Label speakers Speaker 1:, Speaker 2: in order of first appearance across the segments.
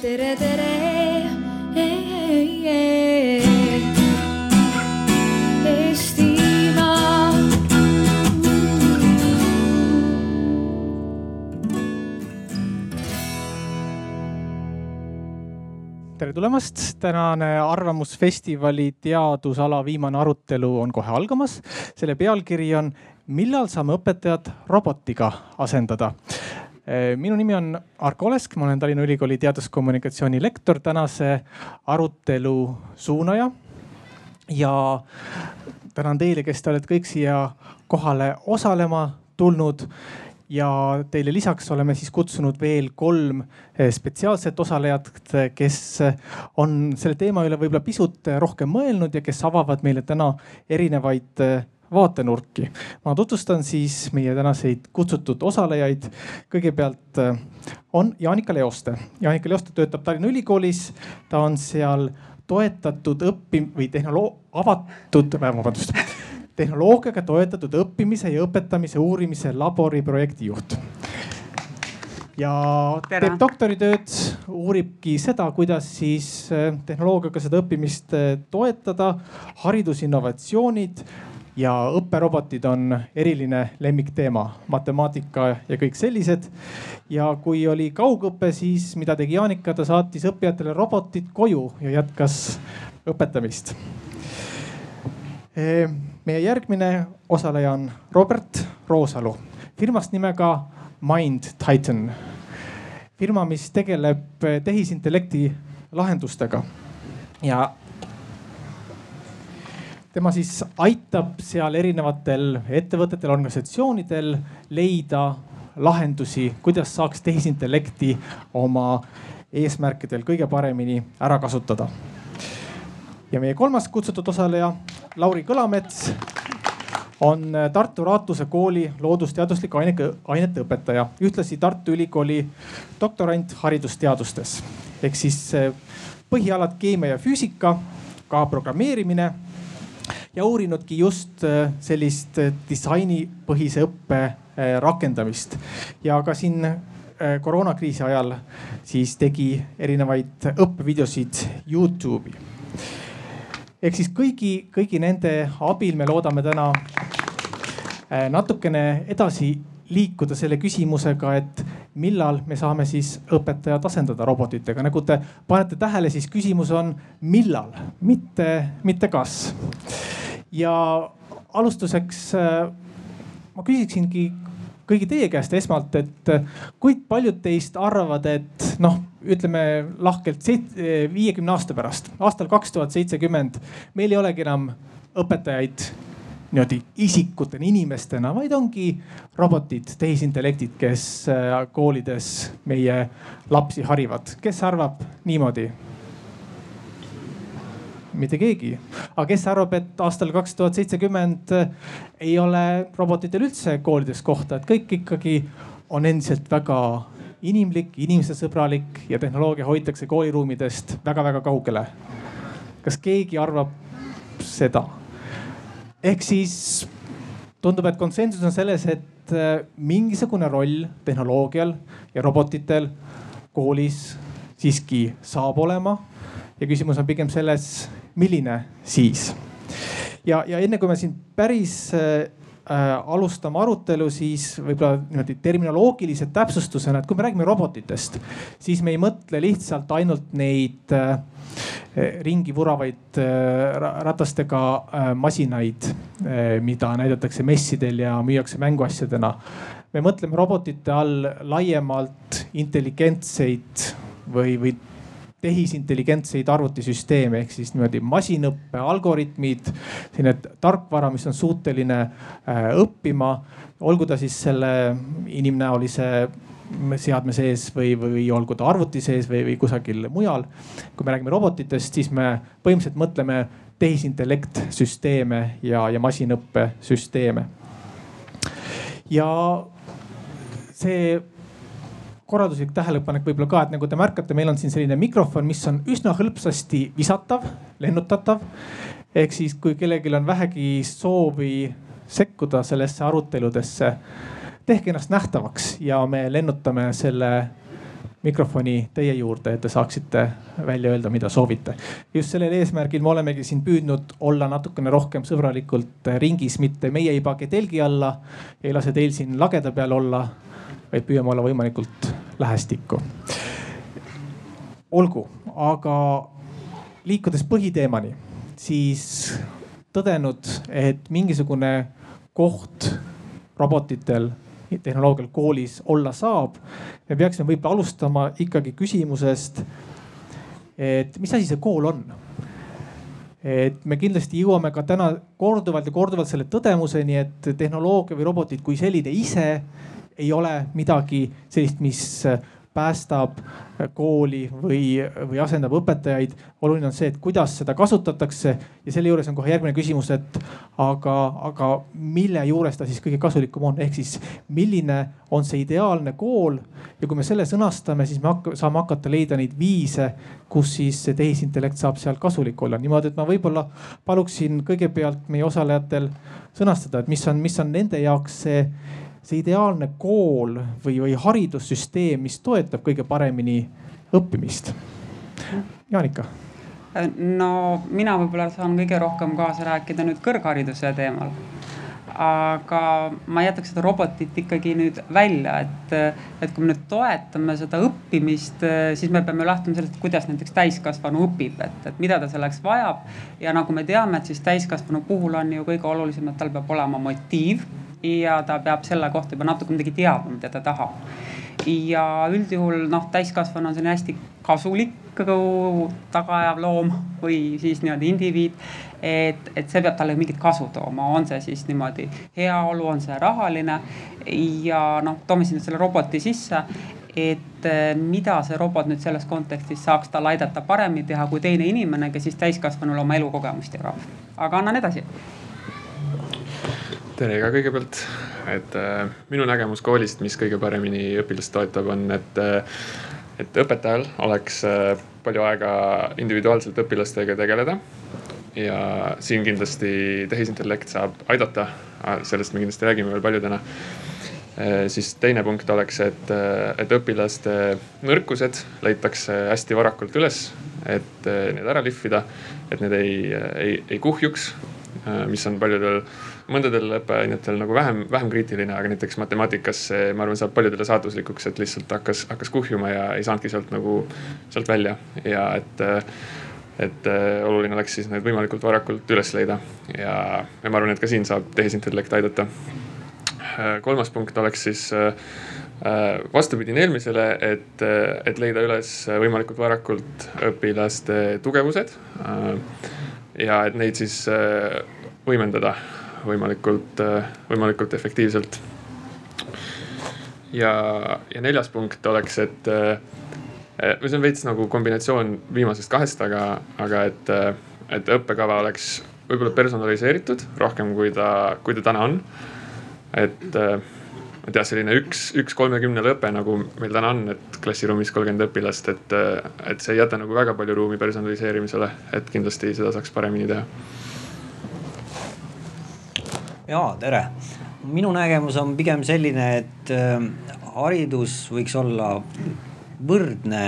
Speaker 1: tere, tere. Eestimaa.
Speaker 2: tere tulemast, tänane Arvamusfestivali teadusala viimane arutelu on kohe algamas. selle pealkiri on millal saame õpetajad robotiga asendada? Minu nimi on Arko Olesk, ma olen Tallinna Ülikooli teaduskommunikatsiooni lektor, tänase arutelu suunaja. ja tänan teile, kes te olete kõik siia kohale osalema tulnud ja teile lisaks oleme siis kutsunud veel kolm eh, spetsiaalset osalejat, kes on selle teema üle võib-olla pisut rohkem mõelnud ja kes avavad meile täna erinevaid eh, vaatenurki. ma tutvustan siis meie tänaseid kutsutud osalejaid. kõigepealt eh, on Jaanika Leoste. Jaanika Leoste töötab Tallinna Ülikoolis, ta on seal toetatud õppim- või tehnoloog-, avatud, vabandust tehnoloogiaga toetatud õppimise ja õpetamise uurimise labori projektijuht. ja
Speaker 3: Tere.
Speaker 2: teeb doktoritööd, uuribki seda, kuidas siis eh, tehnoloogiaga seda õppimist eh, toetada, haridusinnovatsioonid ja õpperobotid on eriline lemmikteema, matemaatika ja kõik sellised. ja kui oli kaugõpe, siis mida tegi Jaanika, ta saatis õppijatele robotid koju ja jätkas õpetamist Eh, meie järgmine osaleja on Robert Roosalu firmast nimega Mind Titan. firma, mis tegeleb eh, tehisintellekti lahendustega ja tema siis aitab seal erinevatel ettevõtetel, organisatsioonidel leida lahendusi, kuidas saaks tehisintellekti oma eesmärkidel kõige paremini ära kasutada. ja meie kolmas kutsutud osaleja, Lauri Kõlamets on Tartu Raatuse kooli loodusteadusliku aineke, ainete õpetaja, ühtlasi Tartu Ülikooli doktorant haridusteadustes. ehk siis eh, põhialad keemia ja füüsika, ka programmeerimine ja uurinudki just eh, sellist eh, disainipõhise õppe rakendamist ja ka siin koroonakriisi ajal siis tegi erinevaid õppevideosid Youtube'i ehk siis kõigi, kõigi nende abil me loodame täna äh, natukene edasi liikuda selle küsimusega, et millal me saame siis õpetajad asendada robotitega. nagu te panete tähele, siis küsimus on millal, mitte, mitte kas. Ja alustuseks äh, ma küsiksingi kõigi teie käest esmalt, et kui paljud teist arvavad, et noh, ütleme lahkelt viiekümne aasta pärast, aastal kaks tuhat seitsekümmend meil ei olegi enam õpetajaid niimoodi isikutena, inimestena, vaid ongi robotid, tehisintellektid, kes äh, koolides meie lapsi harivad. kes arvab niimoodi? Mitte keegi. aga kes arvab, et aastal kaks tuhat seitsekümmend ei ole robotitel üldse koolides kohta, et kõik ikkagi on endiselt väga inimlik, inimesesõbralik ja tehnoloogia hoitakse kooliruumidest väga-väga kaugele. kas keegi arvab seda? ehk siis tundub, et konsensus on selles, et äh, mingisugune roll tehnoloogial ja robotitel koolis siiski saab olema. ja küsimus on pigem selles, milline siis. ja, ja enne kui me siin päris äh, äh, alustame arutelu, siis võib-olla niimoodi terminoloogilise täpsustusena, et kui me räägime robotitest, siis me ei mõtle lihtsalt ainult neid äh, ringi vuravaid ratastega masinaid, mida näidatakse messidel ja müüakse mänguasjadena. me mõtleme robotite all laiemalt intelligentseid või, või tehisintelligentseid arvutisüsteeme ehk siis niimoodi masinõppe algoritmid, selline tarkvara, mis on suuteline äh, õppima, olgu ta siis selle inimnäolise seadme sees või, või olgu ta arvuti sees või, või kusagil mujal. kui me räägime robotitest, siis me põhimõtteliselt mõtleme tehisintellekt süsteeme ja, ja masinõppesüsteeme. ja see korralduslik tähelepanek võib-olla ka, et nagu te märkate, meil on siin selline mikrofon, mis on üsna hõlpsasti visatav, lennutatav. ehk siis, kui kellelgi on vähegi soovi sekkuda sellesse aruteludesse, tehke ennast nähtavaks ja me lennutame selle mikrofoni teie juurde, et te saaksite välja öelda, mida soovite. just sellel eesmärgil me olemegi siin püüdnud olla natukene rohkem sõbralikult ringis, mitte meie ei page telgi alla, ei lase teil siin lageda peal olla, vaid püüame olla võimalikult lähestikku. olgu, aga liikudes põhiteemani, siis tõdenud, et mingisugune koht robotitel tehnoloogial koolis olla saab. me peaksime võib-olla alustama ikkagi küsimusest, et mis asi see kool on? et me kindlasti jõuame ka täna korduvalt ja korduvalt selle tõdemuseni, et tehnoloogia või robotid kui selline ise ei ole midagi sellist, mis päästab kooli või, või asendab õpetajaid. oluline on see, et kuidas seda kasutatakse ja selle juures on kohe järgmine küsimus, et aga, aga mille juures ta siis kõige kasulikum on, ehk siis milline on see ideaalne kool. ja kui me selle sõnastame, siis me hakka, saame hakata leida neid viise, kus siis see tehisintellekt saab seal kasulik olla. niimoodi, et ma võib-olla paluksin kõigepealt meie osalejatel sõnastada, et mis on, mis on nende jaoks see see ideaalne kool või, või haridussüsteem, mis toetab kõige paremini õppimist? Jaanika
Speaker 1: no mina võib-olla saan kõige rohkem kaasa rääkida nüüd kõrghariduse teemal. aga ma jätaks seda robotit ikkagi nüüd välja, et, et kui me nüüd toetame seda õppimist, siis me peame lähtuma sellest, kuidas näiteks täiskasvanu õpib, et, et mida ta selleks vajab. ja nagu me teame, et siis täiskasvanu puhul on ju kõige olulisem, et tal peab olema motiiv ja ta peab selle kohta juba natuke midagi teadma, mida ta tahab. ja üldjuhul noh, täiskasvanu on selline hästi kasulik tagaajav loom või siis niimoodi indiviid. et, et see peab talle mingit kasu tooma, on see siis niimoodi heaolu, on see rahaline ja noh, toome sinna selle roboti sisse et eh, mida see robot nüüd selles kontekstis saaks tal aidata paremini teha kui teine inimene, kes siis täiskasvanule oma elukogemust jagab. aga annan edasi
Speaker 3: tere ka kõigepealt, et äh, minu nägemus koolist, mis kõige paremini õpilast toetab, on, et äh,, et õpetajal oleks äh, palju aega individuaalselt õpilastega tegeleda. ja siin kindlasti tehisintellekt saab aidata, äh, sellest me kindlasti räägime veel palju täna äh,. siis teine punkt oleks, et, äh, et õpilaste nõrkused leitakse hästi varakult üles, et need ära lihvida, et need ei, ei, ei kuhjuks, mis on paljudel mõndadel õppeainetel nagu vähem, vähem kriitiline, aga näiteks matemaatikas see, ma arvan, saab paljudele saatuslikuks, et lihtsalt hakkas, hakkas kuhjuma ja ei saanudki sealt nagu, sealt välja ja et et äh, oluline oleks siis need võimalikult varakult üles leida ja, ja ma arvan, et ka siin saab tehisintellekt aidata äh,. kolmas punkt oleks siis äh, äh vastupidine eelmisele, et, äh, et leida üles võimalikult varakult õpilaste tugevused. Äh, ja et neid siis võimendada võimalikult, võimalikult efektiivselt. ja, ja neljas punkt oleks, et või see on veits nagu kombinatsioon viimasest kahest, aga, aga et, et õppekava oleks võib-olla personaliseeritud rohkem, kui ta, kui ta täna on. et ma ei tea, selline üks, üks kolmekümnele õpe, nagu meil täna on, et klassiruumis kolmkümmend õpilast, et, et see ei jäta nagu väga palju ruumi personaliseerimisele, et kindlasti seda saaks paremini teha
Speaker 4: ja tere. minu nägemus on pigem selline, et äh, haridus võiks olla võrdne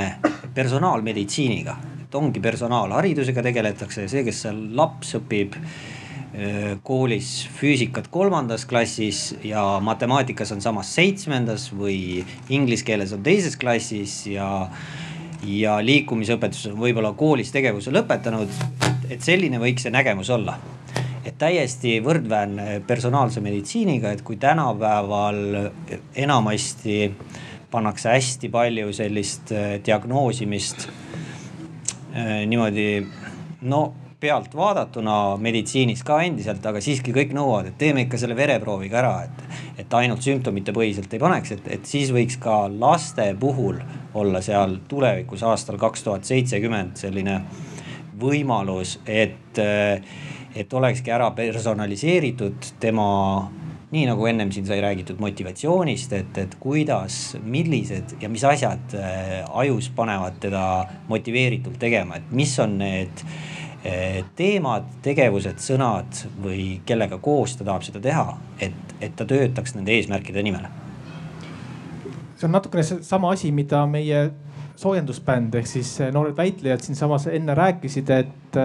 Speaker 4: personaalmeditsiiniga, et ongi personaalharidusega tegeletakse, see, kes seal laps õpib äh, koolis füüsikat kolmandas klassis ja matemaatikas on samas seitsmendas või inglise keeles on teises klassis ja ja liikumisõpetus on võib-olla koolis tegevuse lõpetanud. et selline võiks see nägemus olla et täiesti võrdväärne personaalse meditsiiniga, et kui tänapäeval enamasti pannakse hästi palju sellist äh, diagnoosimist äh, niimoodi no pealt vaadatuna meditsiinis ka endiselt, aga siiski kõik nõuavad, et teeme ikka selle vereproovi ka ära, et, et ainult sümptomite põhiselt ei paneks, et, et siis võiks ka laste puhul olla seal tulevikus aastal kaks tuhat seitsekümmend selline võimalus, et äh, et olekski ära personaliseeritud tema nii nagu ennem siin sai räägitud motivatsioonist, et, et kuidas, millised ja mis asjad äh, ajus panevad teda motiveeritult tegema, et mis on need äh, teemad, tegevused, sõnad või kellega koos ta tahab seda teha, et, et ta töötaks nende eesmärkide nimel.
Speaker 2: see on natukene seesama asi, mida meie soojendusbänd ehk siis noored väitlejad siinsamas enne rääkisid, et,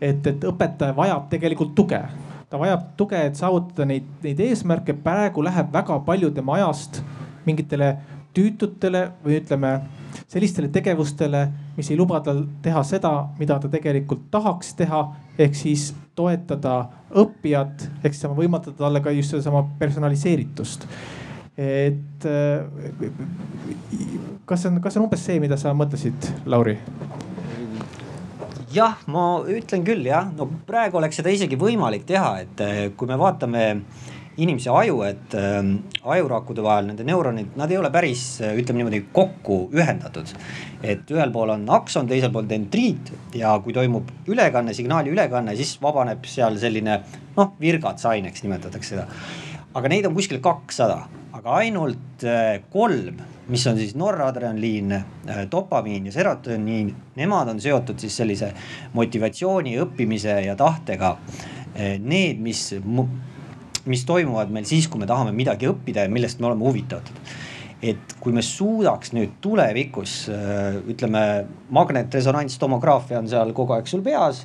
Speaker 2: et, et õpetaja vajab tegelikult tuge ta vajab tuge, et saavutada neid, neid eesmärke. praegu läheb väga palju tema ajast mingitele tüütutele või ütleme sellistele tegevustele, mis ei luba tal teha seda, mida ta tegelikult tahaks teha. ehk siis toetada õppijat, ehk siis võimaldada talle ka just sedasama personaliseeritust. Et kas see on, kas see on umbes see, mida sa mõtlesid, Lauri?
Speaker 4: jah, ma ütlen küll jah, no praegu oleks seda isegi võimalik teha, et kui me vaatame inimese aju, et äh, ajurakkude vahel nende neuronid, nad ei ole päris, ütleme niimoodi, kokku ühendatud. et ühel pool on akson, teisel pool dendriit ja kui toimub ülekanne, signaali ülekanne, siis vabaneb seal selline noh, virgatsaineks nimetatakse seda. aga neid on kuskil kakssada, aga ainult äh, kolm, mis on siis noradrenaliin äh,, dopamiin ja serotoniin, nemad on seotud siis sellise motivatsiooni, õppimise ja tahtega. Äh, need, mis mis toimuvad meil siis, kui me tahame midagi õppida ja millest me oleme huvitatud et kui me suudaks nüüd tulevikus ütleme, magnetresonantstomograafia on seal kogu aeg sul peas.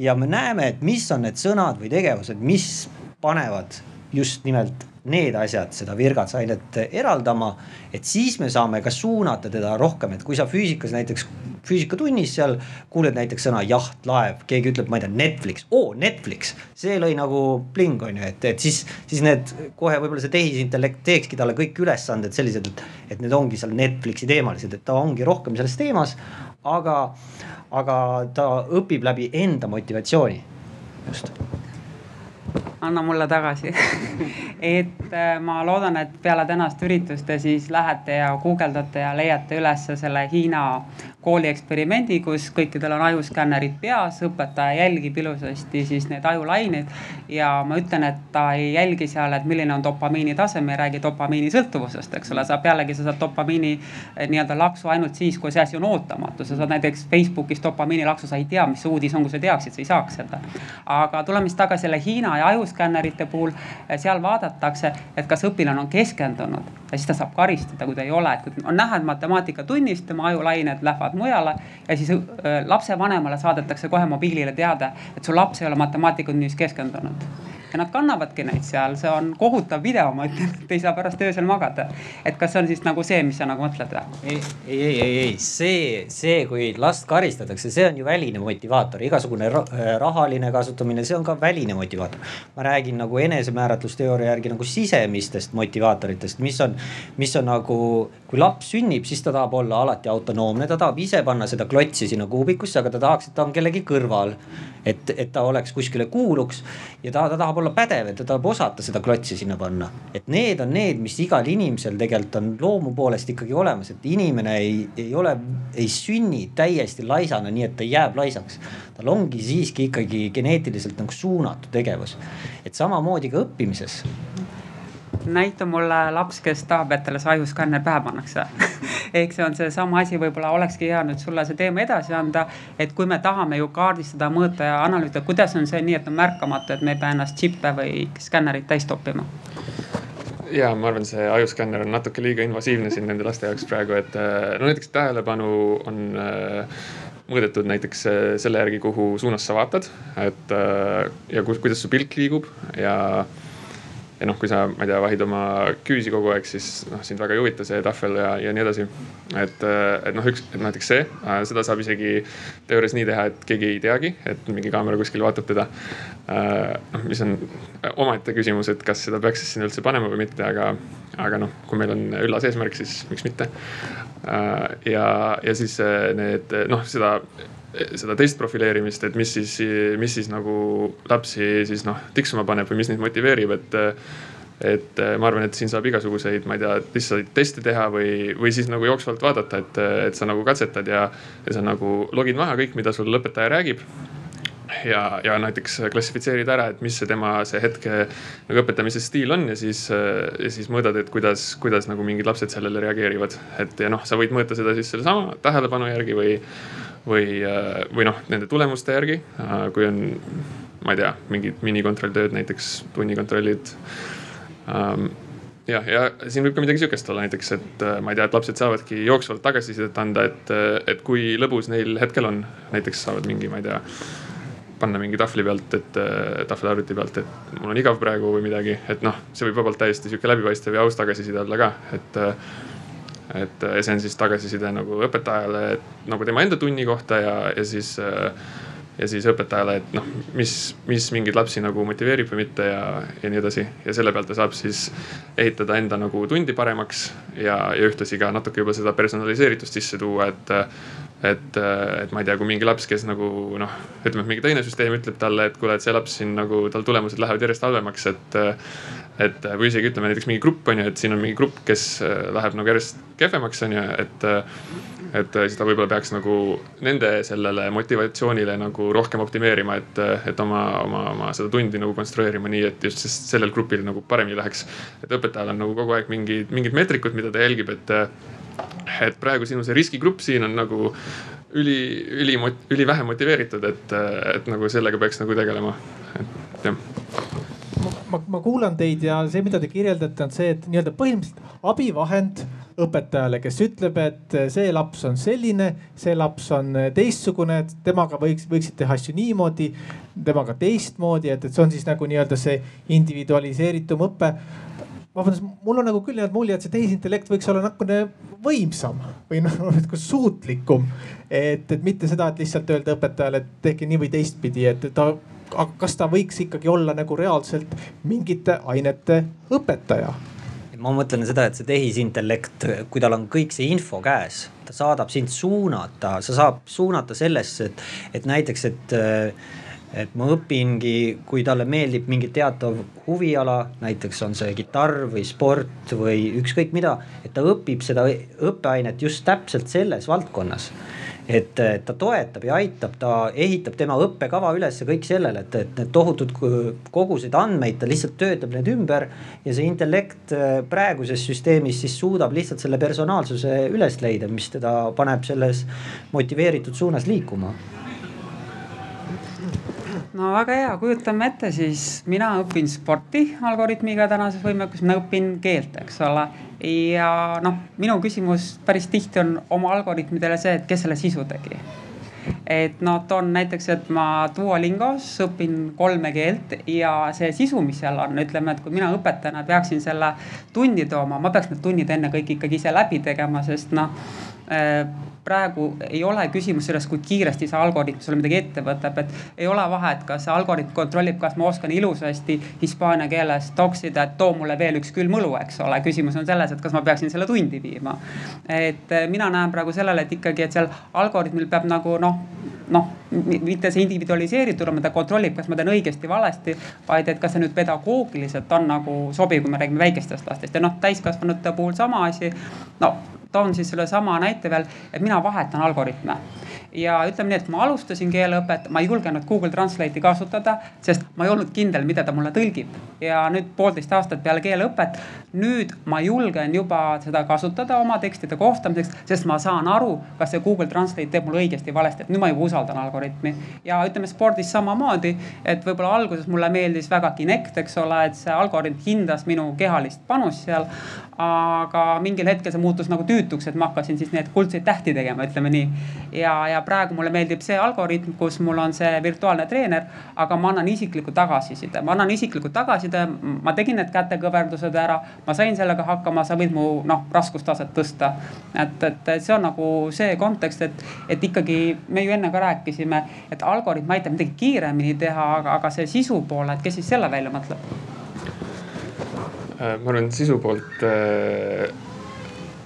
Speaker 4: ja me näeme, et mis on need sõnad või tegevused, mis panevad just nimelt need asjad seda virgatsainet eraldama. et siis me saame ka suunata teda rohkem, et kui sa füüsikas näiteks, füüsikatunnis seal kuuled näiteks sõna jaht, laev, keegi ütleb, ma ei tea, Netflix, oo Netflix. see lõi nagu pling on ju, et, et siis, siis need kohe võib-olla see tehisintellekt teekski talle kõik ülesanded sellised, et, et need ongi seal Netflixi teemalised, et ta ongi rohkem selles teemas. aga, aga ta õpib läbi enda motivatsiooni, just
Speaker 1: anna mulle tagasi et äh, ma loodan, et peale tänast üritust te siis lähete ja guugeldate ja leiate ülesse selle Hiina kooli eksperimendi, kus kõikidel on ajuskännerid peas, õpetaja jälgib ilusasti siis neid ajulaineid. ja ma ütlen, et ta ei jälgi seal, et milline on dopamiini tase, me ei räägi dopamiini sõltuvusest, eks ole, sa pealegi sa saad dopamiini eh, nii-öelda laksu ainult siis, kui see asi on ootamatu. sa saad näiteks Facebookis dopamiini laksu, sa ei tea, mis uudis on, kui sa teaksid, sa ei saaks seda. aga tuleme siis tagasi selle Hiina ja ajuskännerite puhul, eh, seal vaadatakse, et kas õpilane on keskendunud. Ja siis ta saab karistada, kui ta ei ole, et kui on näha, et matemaatikatunnis tema ajulained lähevad mujale ja siis äh, lapsevanemale saadetakse kohe mobiilile teade, et su laps ei ole matemaatikatunnis keskendunud ja nad kannavadki neid seal, see on kohutav video, ma ütlen, et ei saa pärast öösel magada. et kas see on siis nagu see, mis sa nagu mõtled
Speaker 4: või? ei, ei, ei, ei, ei, see, see, kui last karistatakse, see on ju väline motivaator, igasugune rahaline kasutamine, see on ka väline motivaator. ma räägin nagu enesemääratlusteooria järgi nagu sisemistest motivaatoritest, mis on, mis on nagu, kui laps sünnib, siis ta tahab olla alati autonoomne, ta tahab ise panna seda klotsi sinna kuubikusse, aga ta tahaks, et ta on kellegi kõrval. et, et ta oleks kuskile kuuluks ja ta, ta tahab olla pädev, et ta tahab osata seda klotsi sinna panna. et need on need, mis igal inimesel tegelikult on loomu poolest ikkagi olemas, et inimene ei, ei ole, ei sünni täiesti laisana, nii et ta jääb laisaks. tal ongi siiski ikkagi geneetiliselt nagu suunatud tegevus. et samamoodi ka õppimises
Speaker 1: näita mulle laps, kes tahab, et talle see ajuskänner pähe pannakse ehk see on seesama asi, võib-olla olekski hea nüüd sulle see teema edasi anda. et kui me tahame ju kaardistada, mõõta ja analüüsida, kuidas on see nii, et on märkamatu, et me ei pea ennast džippe või skännerit täis toppima
Speaker 3: ja ma arvan, see ajuskänner on natuke liiga invasiivne siin nende laste jaoks praegu, et äh, no näiteks tähelepanu on äh, mõõdetud näiteks äh, selle järgi, kuhu suunas sa vaatad, et ja kuidas su pilk liigub ja ja noh, kui sa, ma ei tea, vahid oma küüsi kogu aeg, siis noh, sind väga ei huvita see tahvel ja, ja nii edasi. et, et noh, üks, näiteks see, äh, seda saab isegi teoorias nii teha, et keegi ei teagi, et mingi kaamera kuskil vaatab teda. Äh, noh, mis on omaette küsimus, et kas seda peaks siis sinna üldse panema või mitte, aga, aga noh, kui meil on üllas eesmärk, siis miks mitte. Äh, ja, ja siis need noh, seda seda teist profileerimist, et mis siis, mis siis nagu lapsi siis noh tiksuma paneb või mis neid motiveerib, et et ma arvan, et siin saab igasuguseid, ma ei tea, lihtsalt teste teha või, või siis nagu jooksvalt vaadata, et, et sa nagu katsetad ja, ja sa nagu logid maha kõik, mida sul õpetaja räägib ja, ja näiteks klassifitseerida ära, et mis see tema see hetke nagu õpetamise stiil on ja siis, ja siis mõõdad, et kuidas, kuidas nagu mingid lapsed sellele reageerivad. et ja noh, sa võid mõõta seda siis sellesama tähelepanu järgi või või, äh, või noh, nende tulemuste järgi, äh, kui on, ma ei tea, mingid minikontrolltööd, näiteks tunnikontrollid. Ähm, jah, ja siin võib ka midagi sihukest olla näiteks, et äh, ma ei tea, et lapsed saavadki jooksvalt tagasisidet anda, et, et kui lõbus neil hetkel on. näiteks saavad mingi, ma ei tea, panna mingi tahvli pealt, et tahvelarvuti pealt, et mul on igav praegu või midagi, et noh, see võib vabalt täiesti sihuke läbipaistev ja aus tagasiside olla ka, et et see on siis tagasiside nagu õpetajale nagu tema enda tunni kohta ja, ja siis äh, ja siis õpetajale, et noh, mis, mis mingeid lapsi nagu motiveerib või mitte ja, ja nii edasi. ja selle pealt ta saab siis ehitada enda nagu tundi paremaks ja, ja ühtlasi ka natuke juba seda personaliseeritust sisse tuua, et. et, et ma ei tea, kui mingi laps, kes nagu noh, ütleme, et mingi teine süsteem ütleb talle, et kuule, et see laps siin nagu tal tulemused lähevad järjest halvemaks, et. Et või isegi ütleme näiteks mingi grupp on ju, et siin on mingi grupp, kes läheb nagu järjest kehvemaks on ju, et et siis ta võib-olla peaks nagu nende sellele motivatsioonile nagu rohkem optimeerima, et, et oma, oma, oma seda tundi nagu konstrueerima nii, et just sellel grupil nagu paremini läheks. et õpetajal on nagu kogu aeg mingid, mingid meetrikud, mida ta jälgib, et, et praegu sinu see riskigrupp siin on nagu üli, üli, ülivähe motiveeritud, et, et nagu sellega peaks nagu tegelema, et jah
Speaker 2: ma, ma kuulan teid ja see, mida te kirjeldate, on see, et nii-öelda põhimõtteliselt abivahend õpetajale, kes ütleb, et see laps on selline, see laps on teistsugune, temaga võiks, võiksid teha asju niimoodi, temaga teistmoodi, et, et see on siis nagu nii-öelda see individualiseeritum õpe vabandust, mul on nagu küll jäänud mulje, et see tehisintellekt võiks olla natukene võimsam või noh, nagu suutlikum. et, et mitte seda, et lihtsalt öelda õpetajale, et tehke nii või teistpidi, et ta aga kas ta võiks ikkagi olla nagu reaalselt mingite ainete õpetaja?
Speaker 4: ma mõtlen seda, et see tehisintellekt, kui tal on kõik see info käes, ta saadab sind suunata, sa saab suunata sellesse, et, et näiteks, et et ma õpingi, kui talle meeldib mingi teatav huviala, näiteks on see kitarr või sport või ükskõik mida, et ta õpib seda õppeainet just täpselt selles valdkonnas et ta toetab ja aitab, ta ehitab tema õppekava üles kõik sellele, et, et need tohutud kogused andmeid, ta lihtsalt töötab need ümber. ja see intellekt äh, praeguses süsteemis siis suudab lihtsalt selle personaalsuse üles leida, mis teda paneb selles motiveeritud suunas liikuma
Speaker 1: no väga hea, kujutame ette siis, mina õpin sporti algoritmiga tänases võimekuses, mina õpin keelt, eks ole. Ja noh, minu küsimus päris tihti on oma algoritmidele see, et kes selle sisu tegi. Et noh, toon näiteks, et ma Duolingos õpin kolme keelt ja see sisu, mis seal on, ütleme, et kui mina õpetajana peaksin selle tundi tooma, ma peaks need tunnid ennekõike ikkagi ise läbi tegema, sest noh praegu ei ole küsimus selles, kui kiiresti see algoritm sulle midagi ette võtab, et ei ole vahet, kas see algoritm kontrollib, kas ma oskan ilusasti hispaania keeles toksida, et too mulle veel üks külm õlu, eks ole. küsimus on selles, et kas ma peaksin selle tundi viima. et eh, mina näen praegu sellele, et ikkagi, et seal algoritmil peab nagu noh, noh, mitte see individualiseeritud olema, ta kontrollib, kas ma teen õigesti, valesti, vaid et kas see nüüd pedagoogiliselt on nagu sobiv, kui me räägime väikestest lastest ja noh, täiskasvanute puhul sama asi. no toon siis sellesama näite veel, et mina vahetan algoritme ja ütleme nii, et ma alustasin keeleõpet, ma ei julgenud Google Translate'i kasutada, sest ma ei olnud kindel, mida ta mulle tõlgib. ja nüüd poolteist aastat peale keeleõpet, nüüd ma julgen juba seda kasutada oma tekstide koostamiseks, sest ma saan aru, kas see Google Translate teeb mulle õigesti, valesti, et nüüd ma juba usaldan algoritmi. ja ütleme spordis samamoodi, et võib-olla alguses mulle meeldis väga Kinect, eks ole, et see algoritm hindas minu kehalist panust seal aga mingil hetkel see muutus nagu tüütuks, et ma hakkasin siis neid kuldseid tähti tegema, ütleme nii. ja, ja praegu mulle meeldib see algoritm, kus mul on see virtuaalne treener, aga ma annan isiklikku tagasiside, ma annan isiklikku tagasiside, ma tegin need kätekõverdused ära, ma sain sellega hakkama, sa võid mu noh raskustaset tõsta. et, et see on nagu see kontekst, et, et ikkagi me ju enne ka rääkisime, et algoritm aitab midagi kiiremini teha, aga, aga see sisu pool, et kes siis selle välja mõtleb
Speaker 3: Äh, ma arvan, sisu poolt äh,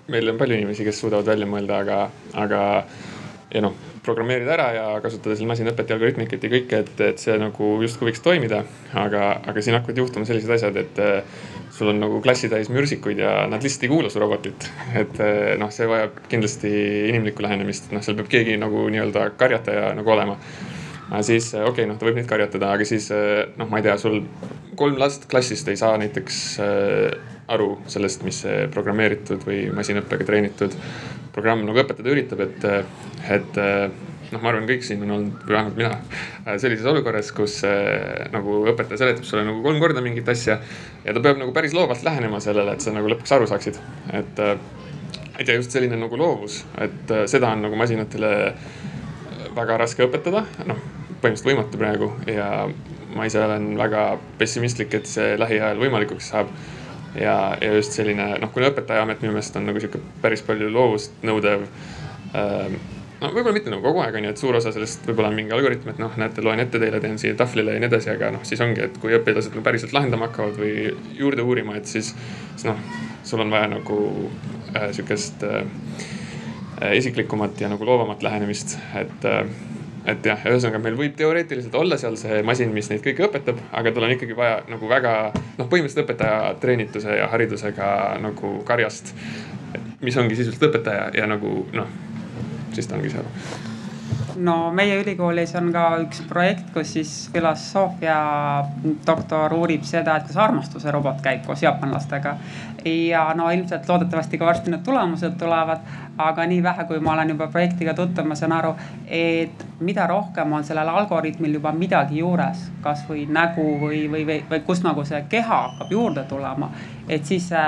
Speaker 3: meil on palju inimesi, kes suudavad välja mõelda, aga, aga ja noh, programmeerida ära ja kasutada seal masinõpet ja algoritmikat ja kõike, et, et see nagu justkui võiks toimida. aga, aga siin hakkavad juhtuma sellised asjad, et äh, sul on nagu klassitäis mürsikuid ja nad lihtsalt ei kuula su robotit. et noh, see vajab kindlasti inimlikku lähenemist, noh, seal peab keegi nagu nii-öelda karjataja nagu olema siis okei okay,, noh, ta võib neid karjatada, aga siis noh, ma ei tea, sul kolm last klassist ei saa näiteks aru sellest, mis see programmeeritud või masinõppega treenitud programm nagu õpetada üritab, et, et noh, ma arvan, kõik siin on olnud, või vähemalt mina, äh, sellises olukorras, kus äh, nagu õpetaja seletab sulle nagu kolm korda mingit asja. ja ta peab nagu päris loovalt lähenema sellele, et sa nagu lõpuks aru saaksid, et äh, et ja just selline nagu loovus, et äh, seda on nagu masinatele väga raske õpetada, noh põhimõtteliselt võimatu praegu ja ma ise olen väga pessimistlik, et see lähiajal võimalikuks saab. ja, ja just selline noh, kuna õpetajaamet minu meelest on nagu sihuke päris palju loovust nõudev äh, no võib-olla mitte nagu kogu aeg on ju, et suur osa sellest võib-olla on mingi algoritm, et noh, näete, loen ette teile, teen siia tahvlile ja nii edasi, aga noh, siis ongi, et kui õpilased nagu päriselt lahendama hakkavad või juurde uurima, et siis, siis noh, sul on vaja nagu äh, sihukest äh, isiklikumat ja nagu loovamat lähenemist, et äh, et jah, ühesõnaga meil võib teoreetiliselt olla seal see masin, mis neid kõiki õpetab, aga tal on ikkagi vaja nagu väga noh, põhimõtteliselt õpetaja treenituse ja haridusega nagu karjast. mis ongi sisuliselt õpetaja ja nagu noh, siis ta ongi seal
Speaker 1: no meie ülikoolis on ka üks projekt, kus siis filosoofia doktor uurib seda, et kuidas armastuse robot käib koos jaapanlastega. ja no ilmselt loodetavasti ka varsti need tulemused tulevad, aga nii vähe, kui ma olen juba projektiga tutvunud, ma saan aru, et mida rohkem on sellel algoritmil juba midagi juures, kasvõi nägu või, või, või, või kus nagu see keha hakkab juurde tulema, et siis see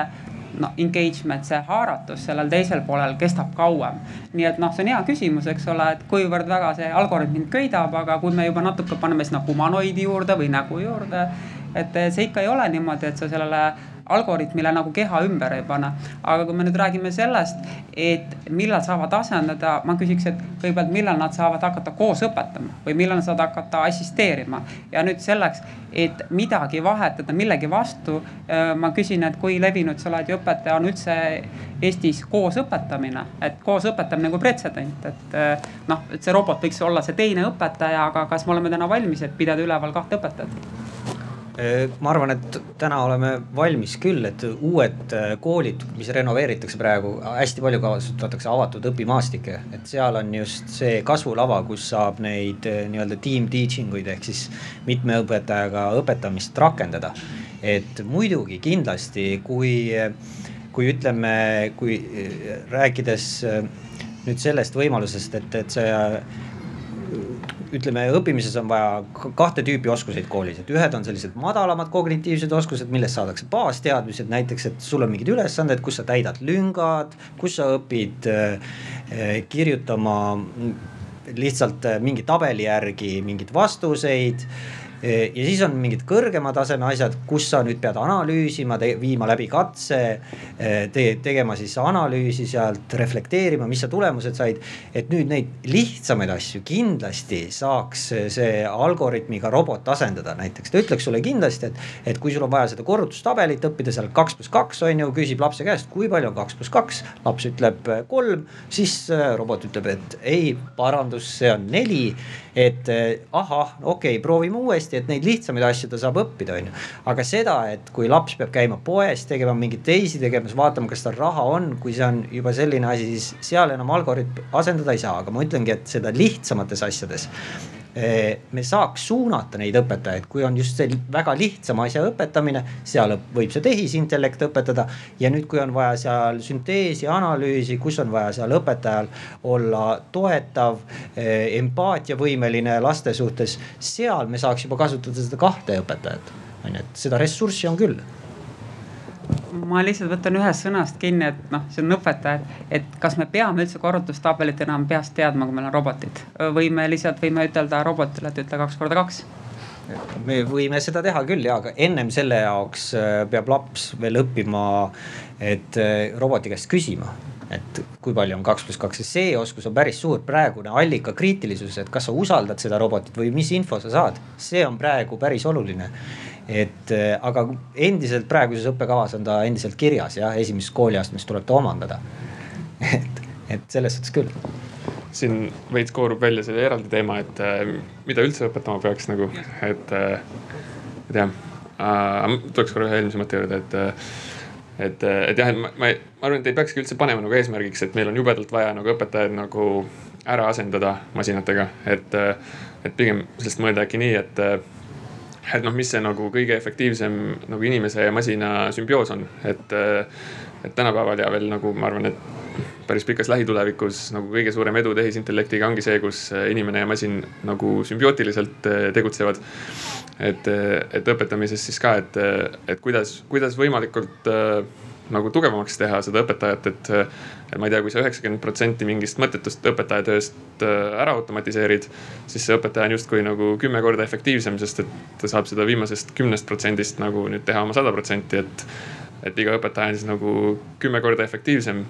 Speaker 1: noh, engagement, see haaratus sellel teisel poolel kestab kauem. nii et noh, see on hea küsimus, eks ole, et kuivõrd väga see algoritm mind köidab, aga kui me juba natuke paneme sinna humanoidi juurde või nägu juurde. et see ikka ei ole niimoodi, et sa sellele algoritmile nagu keha ümber ei pane. aga kui me nüüd räägime sellest, et millal saavad asendada, ma küsiks, et kõigepealt, millal nad saavad hakata koos õpetama või millal nad saavad hakata assisteerima. ja nüüd selleks, et midagi vahetada millegi vastu, äh, ma küsin, et kui levinud sa oled ja õpetaja on üldse Eestis koos õpetamine, et koos õpetamine kui pretsedent, et äh, noh, et see robot võiks olla see teine õpetaja, aga kas me oleme täna valmis, et pidada üleval kahte õpetajat?
Speaker 4: Äh, ma arvan, et täna oleme valmis küll, et uued äh, koolid, mis renoveeritakse praegu, hästi palju kasutatakse avatud õpimaastikke. et seal on just see kasvulava, kus saab neid äh, nii-öelda team teaching uid ehk siis mitme õpetajaga õpetamist rakendada. et muidugi kindlasti, kui, kui ütleme, kui rääkides nüüd sellest võimalusest, et, et see ütleme, õppimises on vaja kahte tüüpi oskuseid koolis, et ühed on sellised madalamad kognitiivsed oskused, millest saadakse baasteadmised, näiteks, et sul on mingid ülesanded, kus sa täidad lüngad, kus sa õpid äh, kirjutama lihtsalt äh, mingi tabeli järgi mingeid vastuseid ja siis on mingid kõrgema taseme asjad, kus sa nüüd pead analüüsima, viima läbi katse te, tegema siis analüüsi sealt, reflekteerima, mis sa tulemused said. et nüüd neid lihtsamaid asju kindlasti saaks see algoritmiga robot asendada, näiteks ta ütleks sulle kindlasti, et, et kui sul on vaja seda korrutustabelit õppida seal kaks pluss kaks on ju, küsib lapse käest, kui palju on kaks pluss kaks. laps ütleb kolm, siis robot ütleb, et ei, parandus, see on neli et eh, ahah, okei okay,, proovime uuesti, et neid lihtsamaid asju ta saab õppida, on ju. aga seda, et kui laps peab käima poes tegema mingeid teisi tegemas, vaatama, kas tal raha on, kui see on juba selline asi, siis seal enam algoritm asendada ei saa, aga ma ütlengi, et seda lihtsamates asjades me saaks suunata neid õpetajaid, kui on just see väga lihtsama asja õpetamine, seal võib see tehisintellekt õpetada. ja nüüd, kui on vaja seal sünteesi, analüüsi, kus on vaja seal õpetajal olla toetav, empaatiavõimeline laste suhtes, seal me saaks juba kasutada seda kahte õpetajat, on ju, et seda ressurssi on küll
Speaker 1: ma lihtsalt võtan ühest sõnast kinni, et noh, see on õpetaja, et kas me peame üldse korrutustabelit enam peast teadma, kui meil on robotid? Või me lihtsalt võime ütelda robotile, et ütle kaks korda kaks.
Speaker 4: Me võime seda teha küll ja, aga ennem selle jaoks äh, peab laps veel õppima, et äh, roboti käest küsima. Et kui palju on kaks pluss kaks ja see oskus on päris suur, praegune allika kriitilisus, et kas sa usaldad seda robotit või mis info sa saad, see on praegu päris oluline et äh, aga endiselt praeguses õppekavas on ta endiselt kirjas jah, esimeses kooliastmes tuleb ta omandada. et, et selles suhtes küll.
Speaker 3: siin veits koorub välja selle eraldi teema, et äh, mida üldse õpetama peaks nagu, et, äh, et jah tuleks korra ühe eelmise mõtte juurde, et et, et jah, et ma, ma, ma arvan, et ei peakski üldse panema nagu eesmärgiks, et meil on jubedalt vaja nagu õpetajaid nagu ära asendada masinatega, et, et pigem sellest mõelda äkki nii, et et noh, mis see nagu kõige efektiivsem nagu inimese ja masina sümbioos on, et, et tänapäeval ja veel nagu ma arvan, et päris pikas lähitulevikus nagu kõige suurem edu tehisintellektiga ongi see, kus inimene ja masin nagu sümbiootiliselt tegutsevad. Et, et õpetamises siis ka, et, et kuidas, kuidas võimalikult nagu tugevamaks teha seda õpetajat, et. et ma ei tea, kui sa üheksakümmend protsenti mingist mõttetust õpetajatööst ära automatiseerid, siis see õpetaja on justkui nagu kümme korda efektiivsem, sest et ta saab seda viimasest kümnest protsendist nagu nüüd teha oma sada protsenti, et et iga õpetaja on siis nagu kümme korda efektiivsem.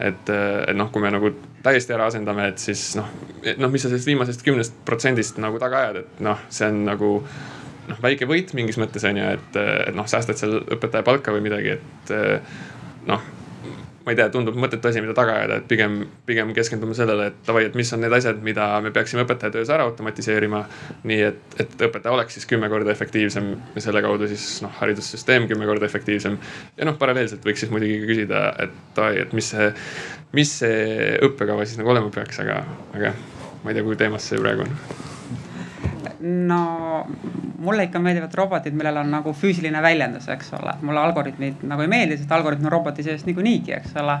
Speaker 3: et, et noh, kui me nagu täiesti ära asendame, et siis noh, noh, mis sa sellest viimasest kümnest protsendist nagu taga ajad, et noh, see on nagu noh, väike võit mingis mõttes on ju, et, et noh, säästad seal õpetaja palka või midagi, et noh ma ei tea, tundub mõttetu asi, mida taga ajada, et pigem, pigem keskendume sellele, et davai, et mis on need asjad, mida me peaksime õpetaja töös ära automatiseerima. nii et, et õpetaja oleks siis kümme korda efektiivsem ja selle kaudu siis noh, haridussüsteem kümme korda efektiivsem. ja noh, paralleelselt võiks siis muidugi küsida, et davai, et mis see, mis see õppekava siis nagu olema peaks, aga, aga ma ei tea, kuhu teemas see praegu on
Speaker 1: no mulle ikka meeldivad robotid, millel on nagu füüsiline väljendus, eks ole. mulle algoritmid nagu ei meeldi, sest algoritm on roboti sees niikuinii, eks ole.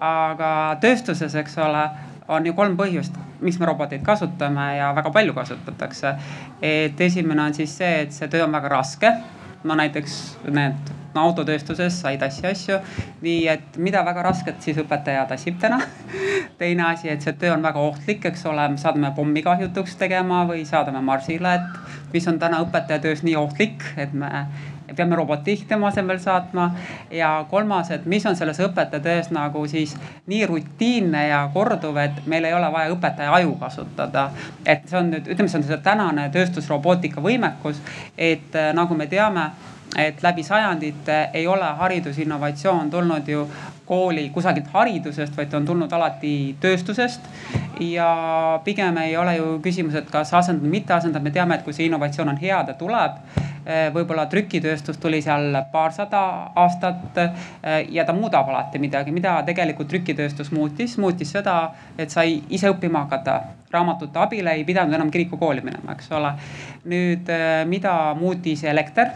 Speaker 1: aga tööstuses, eks ole, on ju kolm põhjust, miks me roboteid kasutame ja väga palju kasutatakse. et esimene on siis see, et see töö on väga raske. no näiteks need autotööstuses sa ei tassi asju. nii et mida väga rasket siis õpetaja tassib täna teine asi, et see töö on väga ohtlik, eks ole, me saadame pommi kahjutuks tegema või saadame marsile, et mis on täna õpetaja töös nii ohtlik, et me peame roboti tema asemel saatma. ja kolmas, et mis on selles õpetaja töös nagu siis nii rutiinne ja korduv, et meil ei ole vaja õpetaja aju kasutada. et see on nüüd, ütleme, see on see tänane tööstusrobootika võimekus, et nagu me teame et läbi sajandite ei ole haridusinnovatsioon tulnud ju kooli kusagilt haridusest, vaid ta on tulnud alati tööstusest. ja pigem ei ole ju küsimus, et kas asendada mitte asendada, me teame, et kui see innovatsioon on hea, ta tuleb. võib-olla trükitööstus tuli seal paarsada aastat ja ta muudab alati midagi, mida tegelikult trükitööstus muutis, muutis seda, et sai ise õppima hakata raamatute abil ei pidanud enam kirikukooli minema, eks ole. nüüd, mida muutis elekter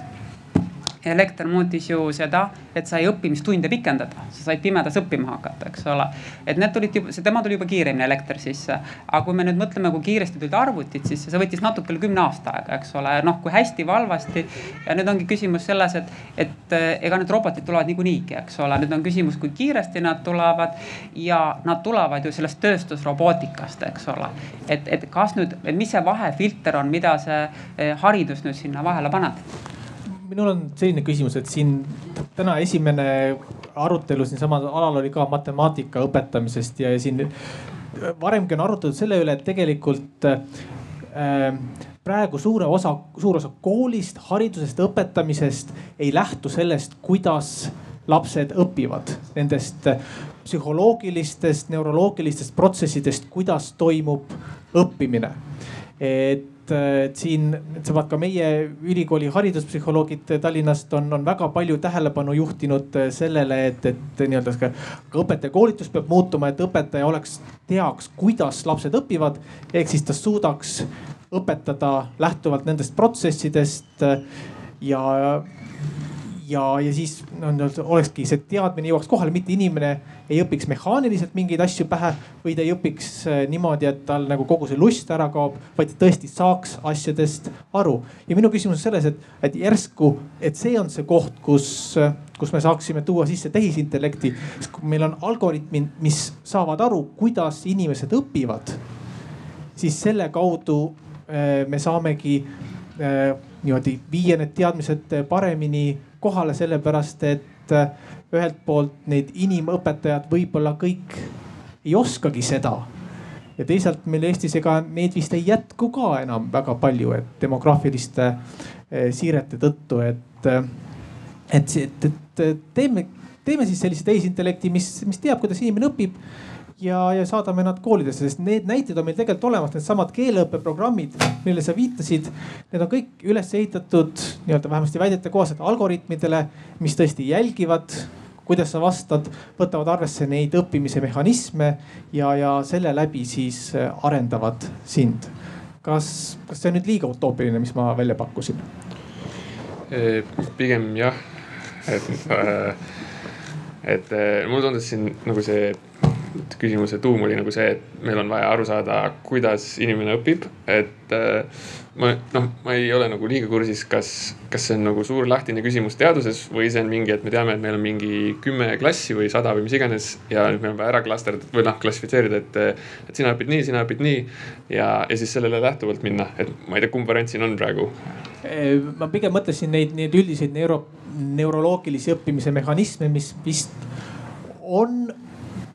Speaker 1: elekter muutis ju seda, et sai õppimistunde pikendada, sa said pimedas õppima hakata, eks ole. et need tulid juba, see tema tuli juba kiiremini elekter sisse. aga kui me nüüd mõtleme, kui kiiresti tulid arvutid sisse, see võttis natuke üle kümne aasta aega, eks ole, noh kui hästi või halvasti. ja nüüd ongi küsimus selles, et, et eh, ega need robotid tulevad niikuinii, eks ole, nüüd on küsimus, kui kiiresti nad tulevad. ja nad tulevad ju sellest tööstusrobootikast, eks ole. et, et kas nüüd, mis see vahefilter on, mida see eh, haridus nüüd sinna vahele paneb?
Speaker 2: Minul on selline küsimus, et siin täna esimene arutelu siinsamal alal oli ka matemaatika õpetamisest ja siin varemgi on arutatud selle üle, et tegelikult äh, praegu suure osa, suur osa koolist, haridusest, õpetamisest ei lähtu sellest, kuidas lapsed õpivad, nendest psühholoogilistest, neuroloogilistest protsessidest, kuidas toimub õppimine. et et siin needsamad ka meie ülikooli hariduspsühholoogid Tallinnast on, on väga palju tähelepanu juhtinud sellele, et, et nii-öelda ka, ka õpetajakoolitus peab muutuma, et õpetaja oleks, teaks, kuidas lapsed õpivad. ehk siis ta suudaks õpetada lähtuvalt nendest protsessidest ja ja, ja siis no, olekski see teadmine jõuaks kohale, mitte inimene ei õpiks mehaaniliselt mingeid asju pähe või ta ei õpiks äh, niimoodi, et tal nagu kogu see lust ära kaob, vaid ta tõesti saaks asjadest aru. ja minu küsimus on selles, et, et järsku, et see on see koht, kus, kus me saaksime tuua sisse tehisintellekti. sest kui meil on algoritmid, mis saavad aru, kuidas inimesed õpivad, siis selle kaudu äh, me saamegi äh, niimoodi viia need teadmised paremini kohale, sellepärast et äh, ühelt poolt need inimõpetajad võib-olla kõik ei oskagi seda. ja teisalt meil Eestis, ega neid vist ei jätku ka enam väga palju, et demograafiliste äh, siirete tõttu, et, äh, et, et, et teeme, teeme siis sellise tehisintellekti, mis, mis teab, kuidas inimene õpib ja, ja saadame nad koolidesse, sest need näited on meil tegelikult olemas, needsamad keeleõppeprogrammid, millele sa viitasid. Need on kõik üles ehitatud nii-öelda vähemasti väidete kohaselt algoritmidele, mis tõesti jälgivad kuidas sa vastad, võtavad arvesse neid õppimise mehhanisme ja, ja selle läbi siis äh, arendavad sind. kas, kas see on nüüd liiga utoopiline, mis ma välja pakkusin?
Speaker 3: pigem jah, et, äh, et mulle tundus siin nagu see küsimuse tuum oli nagu see, et meil on vaja aru saada, kuidas inimene õpib, et äh, ma noh, ma ei ole nagu liiga kursis, kas, kas see on nagu suur lahtine küsimus teaduses või see on mingi, et me teame, et meil on mingi kümme klassi või sada või mis iganes. ja nüüd meil on vaja ära klasterdada või noh, klassifitseerida, et, et sina õpid nii, sina õpid nii. ja, ja siis sellele lähtuvalt minna, et ma ei tea, kumb variant siin on praegu.
Speaker 2: ma pigem mõtlesin neid, neid üldiseid neuro, neuroloogilisi õppimise mehhanisme, mis vist on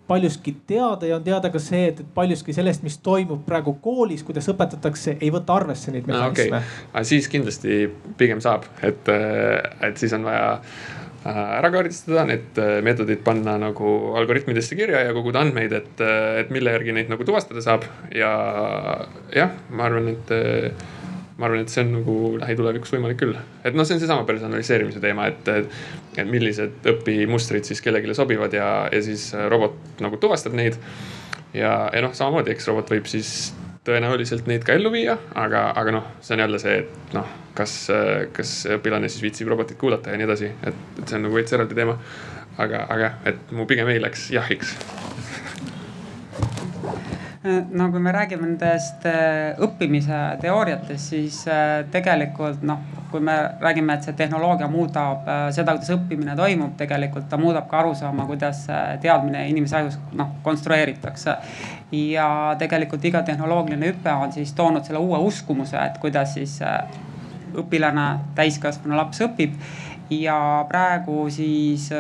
Speaker 2: paljuski teada ja on teada ka see, et, et paljuski sellest, mis toimub praegu koolis, kuidas õpetatakse, ei võta arvesse neid mehhanisme
Speaker 3: no,. Okay. siis kindlasti pigem saab, et, et siis on vaja äh, ära kaardistada, need äh, meetodid panna nagu algoritmidesse kirja ja koguda andmeid, et, et mille järgi neid nagu tuvastada saab. ja jah, ma arvan, et ma arvan, et see on nagu lähitulevikus võimalik küll. et noh, see on seesama personaliseerimise teema, et, et millised õpimustrid siis kellelegi sobivad ja, ja siis robot nagu tuvastab neid. ja, ja noh, samamoodi, eks robot võib siis tõenäoliselt neid ka ellu viia, aga, aga noh, see on jälle see, et noh, kas, kas õpilane siis viitsib robotit kuulata ja nii edasi, et, et see on nagu veits eraldi teema. aga, aga jah, et mu pigem ei läks jahiks
Speaker 1: no kui me räägime nendest äh, õppimise teooriatest, siis äh, tegelikult noh, kui me räägime, et see tehnoloogia muudab äh, seda, kuidas õppimine toimub, tegelikult ta muudab ka arusaama, kuidas teadmine inimese ajus noh konstrueeritakse. ja tegelikult iga tehnoloogiline hüpe on siis toonud selle uue uskumuse, et kuidas siis õpilane, täiskasvanu laps õpib ja praegu siis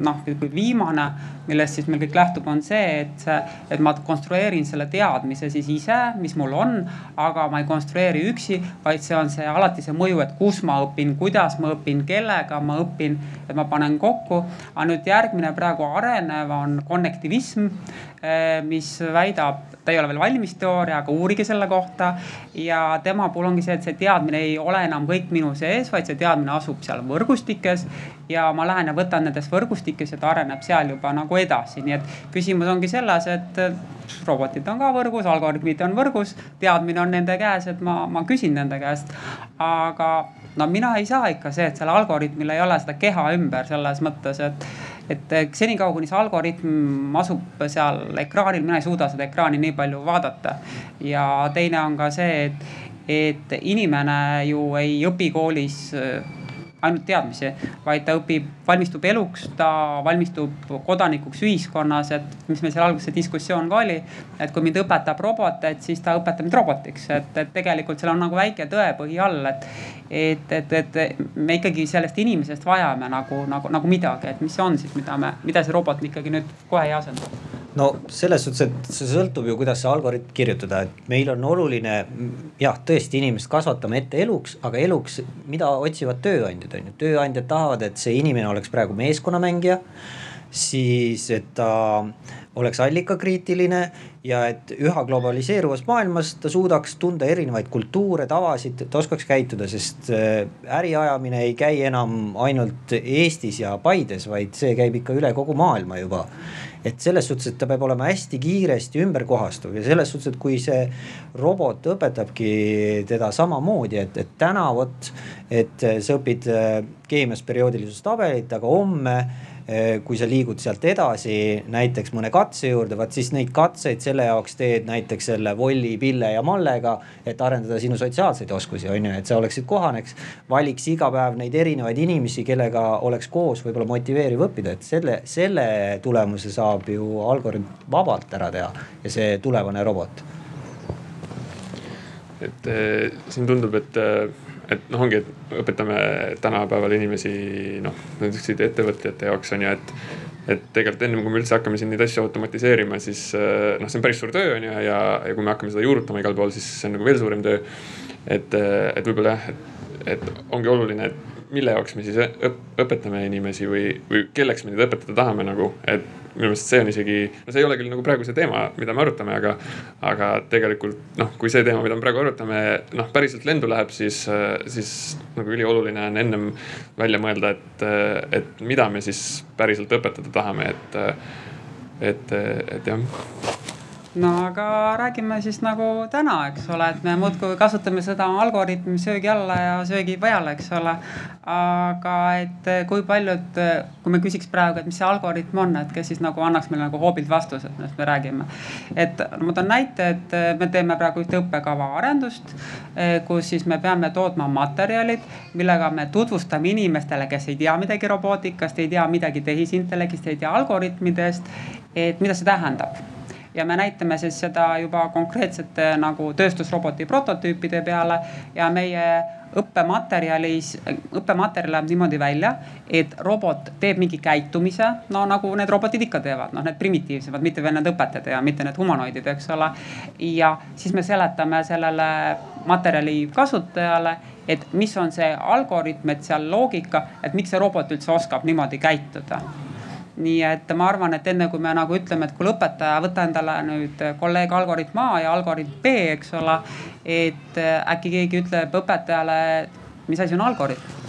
Speaker 1: noh, viimane millest siis meil kõik lähtub, on see, et, et ma konstrueerin selle teadmise siis ise, mis mul on, aga ma ei konstrueeri üksi, vaid see on see alati see mõju, et kus ma õpin, kuidas ma õpin, kellega ma õpin, et ma panen kokku. aga nüüd järgmine praegu arenev on konnektivism, eh, mis väidab, ta ei ole veel valmis teooria, aga uurige selle kohta. ja tema puhul ongi see, et see teadmine ei ole enam kõik minu sees, vaid see teadmine asub seal võrgustikes ja ma lähen ja võtan nendest võrgustikest ja ta areneb seal juba nagu edasi, nii et küsimus ongi selles, et robotid on ka võrgus, algoritmid on võrgus, teadmine on nende käes, et ma, ma küsin nende käest. aga no mina ei saa ikka see, et sellel algoritmil ei ole seda keha ümber selles mõttes, et et senikaua, kuni see algoritm asub seal ekraanil, mina ei suuda seda ekraani nii palju vaadata. ja teine on ka see, et, et inimene ju ei õpi koolis ainult teadmisi, vaid ta õpib, valmistub eluks, ta valmistub kodanikuks ühiskonnas, et mis meil seal alguses see diskussioon ka oli. et kui mind õpetab robot, et siis ta õpetab mind robotiks, et, et tegelikult seal on nagu väike tõepõhi all, et. et, et, et me ikkagi sellest inimesest vajame nagu, nagu, nagu midagi, et mis see on siis, mida me, mida see robot ikkagi nüüd kohe ei asenda
Speaker 4: no selles suhtes, et see sõltub ju, kuidas see algoritm kirjutada, et meil on oluline jah, tõesti inimest kasvatame ette eluks, aga eluks, mida otsivad tööandjad on ju, tööandjad tahavad, et see inimene oleks praegu meeskonnamängija siis et ta oleks allikakriitiline ja et üha globaliseeruvas maailmas ta suudaks tunda erinevaid kultuure, tavasid, ta oskaks käituda, sest äh, äriajamine ei käi enam ainult Eestis ja Paides, vaid see käib ikka üle kogu maailma juba et selles suhtes, et ta peab olema hästi kiiresti ümberkohastuv ja selles suhtes, et kui see robot õpetabki teda samamoodi, et, et täna vot, et sa õpid äh, keemias perioodilisustabelit, aga homme kui sa liigud sealt edasi näiteks mõne katse juurde, vaat siis neid katseid selle jaoks teed näiteks selle Volli, Pille ja Mallega. et arendada sinu sotsiaalseid oskusi, on ju, et sa oleksid kohaneks, valiks iga päev neid erinevaid inimesi, kellega oleks koos võib-olla motiveeriv õppida, et selle, selle tulemuse saab ju algoritm vabalt ära teha ja see tulevane robot.
Speaker 3: et äh, siin tundub, et äh et noh, ongi, et õpetame tänapäeval inimesi noh, niisuguseid ettevõtjate jaoks on ju, et. et tegelikult ennem kui me üldse hakkame siin neid asju automatiseerima, siis äh, noh, see on päris suur töö on ju ja, ja kui me hakkame seda juurutama igal pool, siis see on nagu veel suurem töö. et, äh, et võib-olla jah, et, et ongi oluline, et mille jaoks me siis õpetame inimesi või, või kelleks me neid õpetada tahame nagu, et minu meelest see on isegi, no see ei ole küll nagu praegu see teema, mida me arutame, aga, aga tegelikult noh, kui see teema, mida me praegu arutame, noh päriselt lendu läheb, siis, siis nagu ülioluline on ennem välja mõelda, et, et mida me siis päriselt õpetada tahame, et, et, et jah
Speaker 1: no aga räägime siis nagu täna, eks ole, et me muudkui kasutame seda algoritmi söögi alla ja söögi peale, eks ole. aga et kui paljud, kui me küsiks praegu, et mis see algoritm on, et kes siis nagu annaks meile nagu hoobilt vastuse, millest me räägime. et ma toon näite, et me teeme praegu ühte õppekava arendust, kus siis me peame tootma materjalid, millega me tutvustame inimestele, kes ei tea midagi robootikast, ei tea midagi tehisintellektist, ei tea algoritmidest, et mida see tähendab ja me näitame siis seda juba konkreetsete nagu tööstusroboti prototüüpide peale ja meie õppematerjalis, õppematerjal näeb niimoodi välja, et robot teeb mingi käitumise, no nagu need robotid ikka teevad, noh, need primitiivsemad, mitte veel need õpetajad ja mitte need humanoidid, eks ole. ja siis me seletame sellele materjali kasutajale, et mis on see algoritm, et seal loogika, et miks see robot üldse oskab niimoodi käituda nii et ma arvan, et enne kui me nagu ütleme, et kuule õpetaja, võta endale nüüd kolleeg algoritm A ja algoritm B, eks ole. et äkki keegi ütleb õpetajale, mis asi on algoritm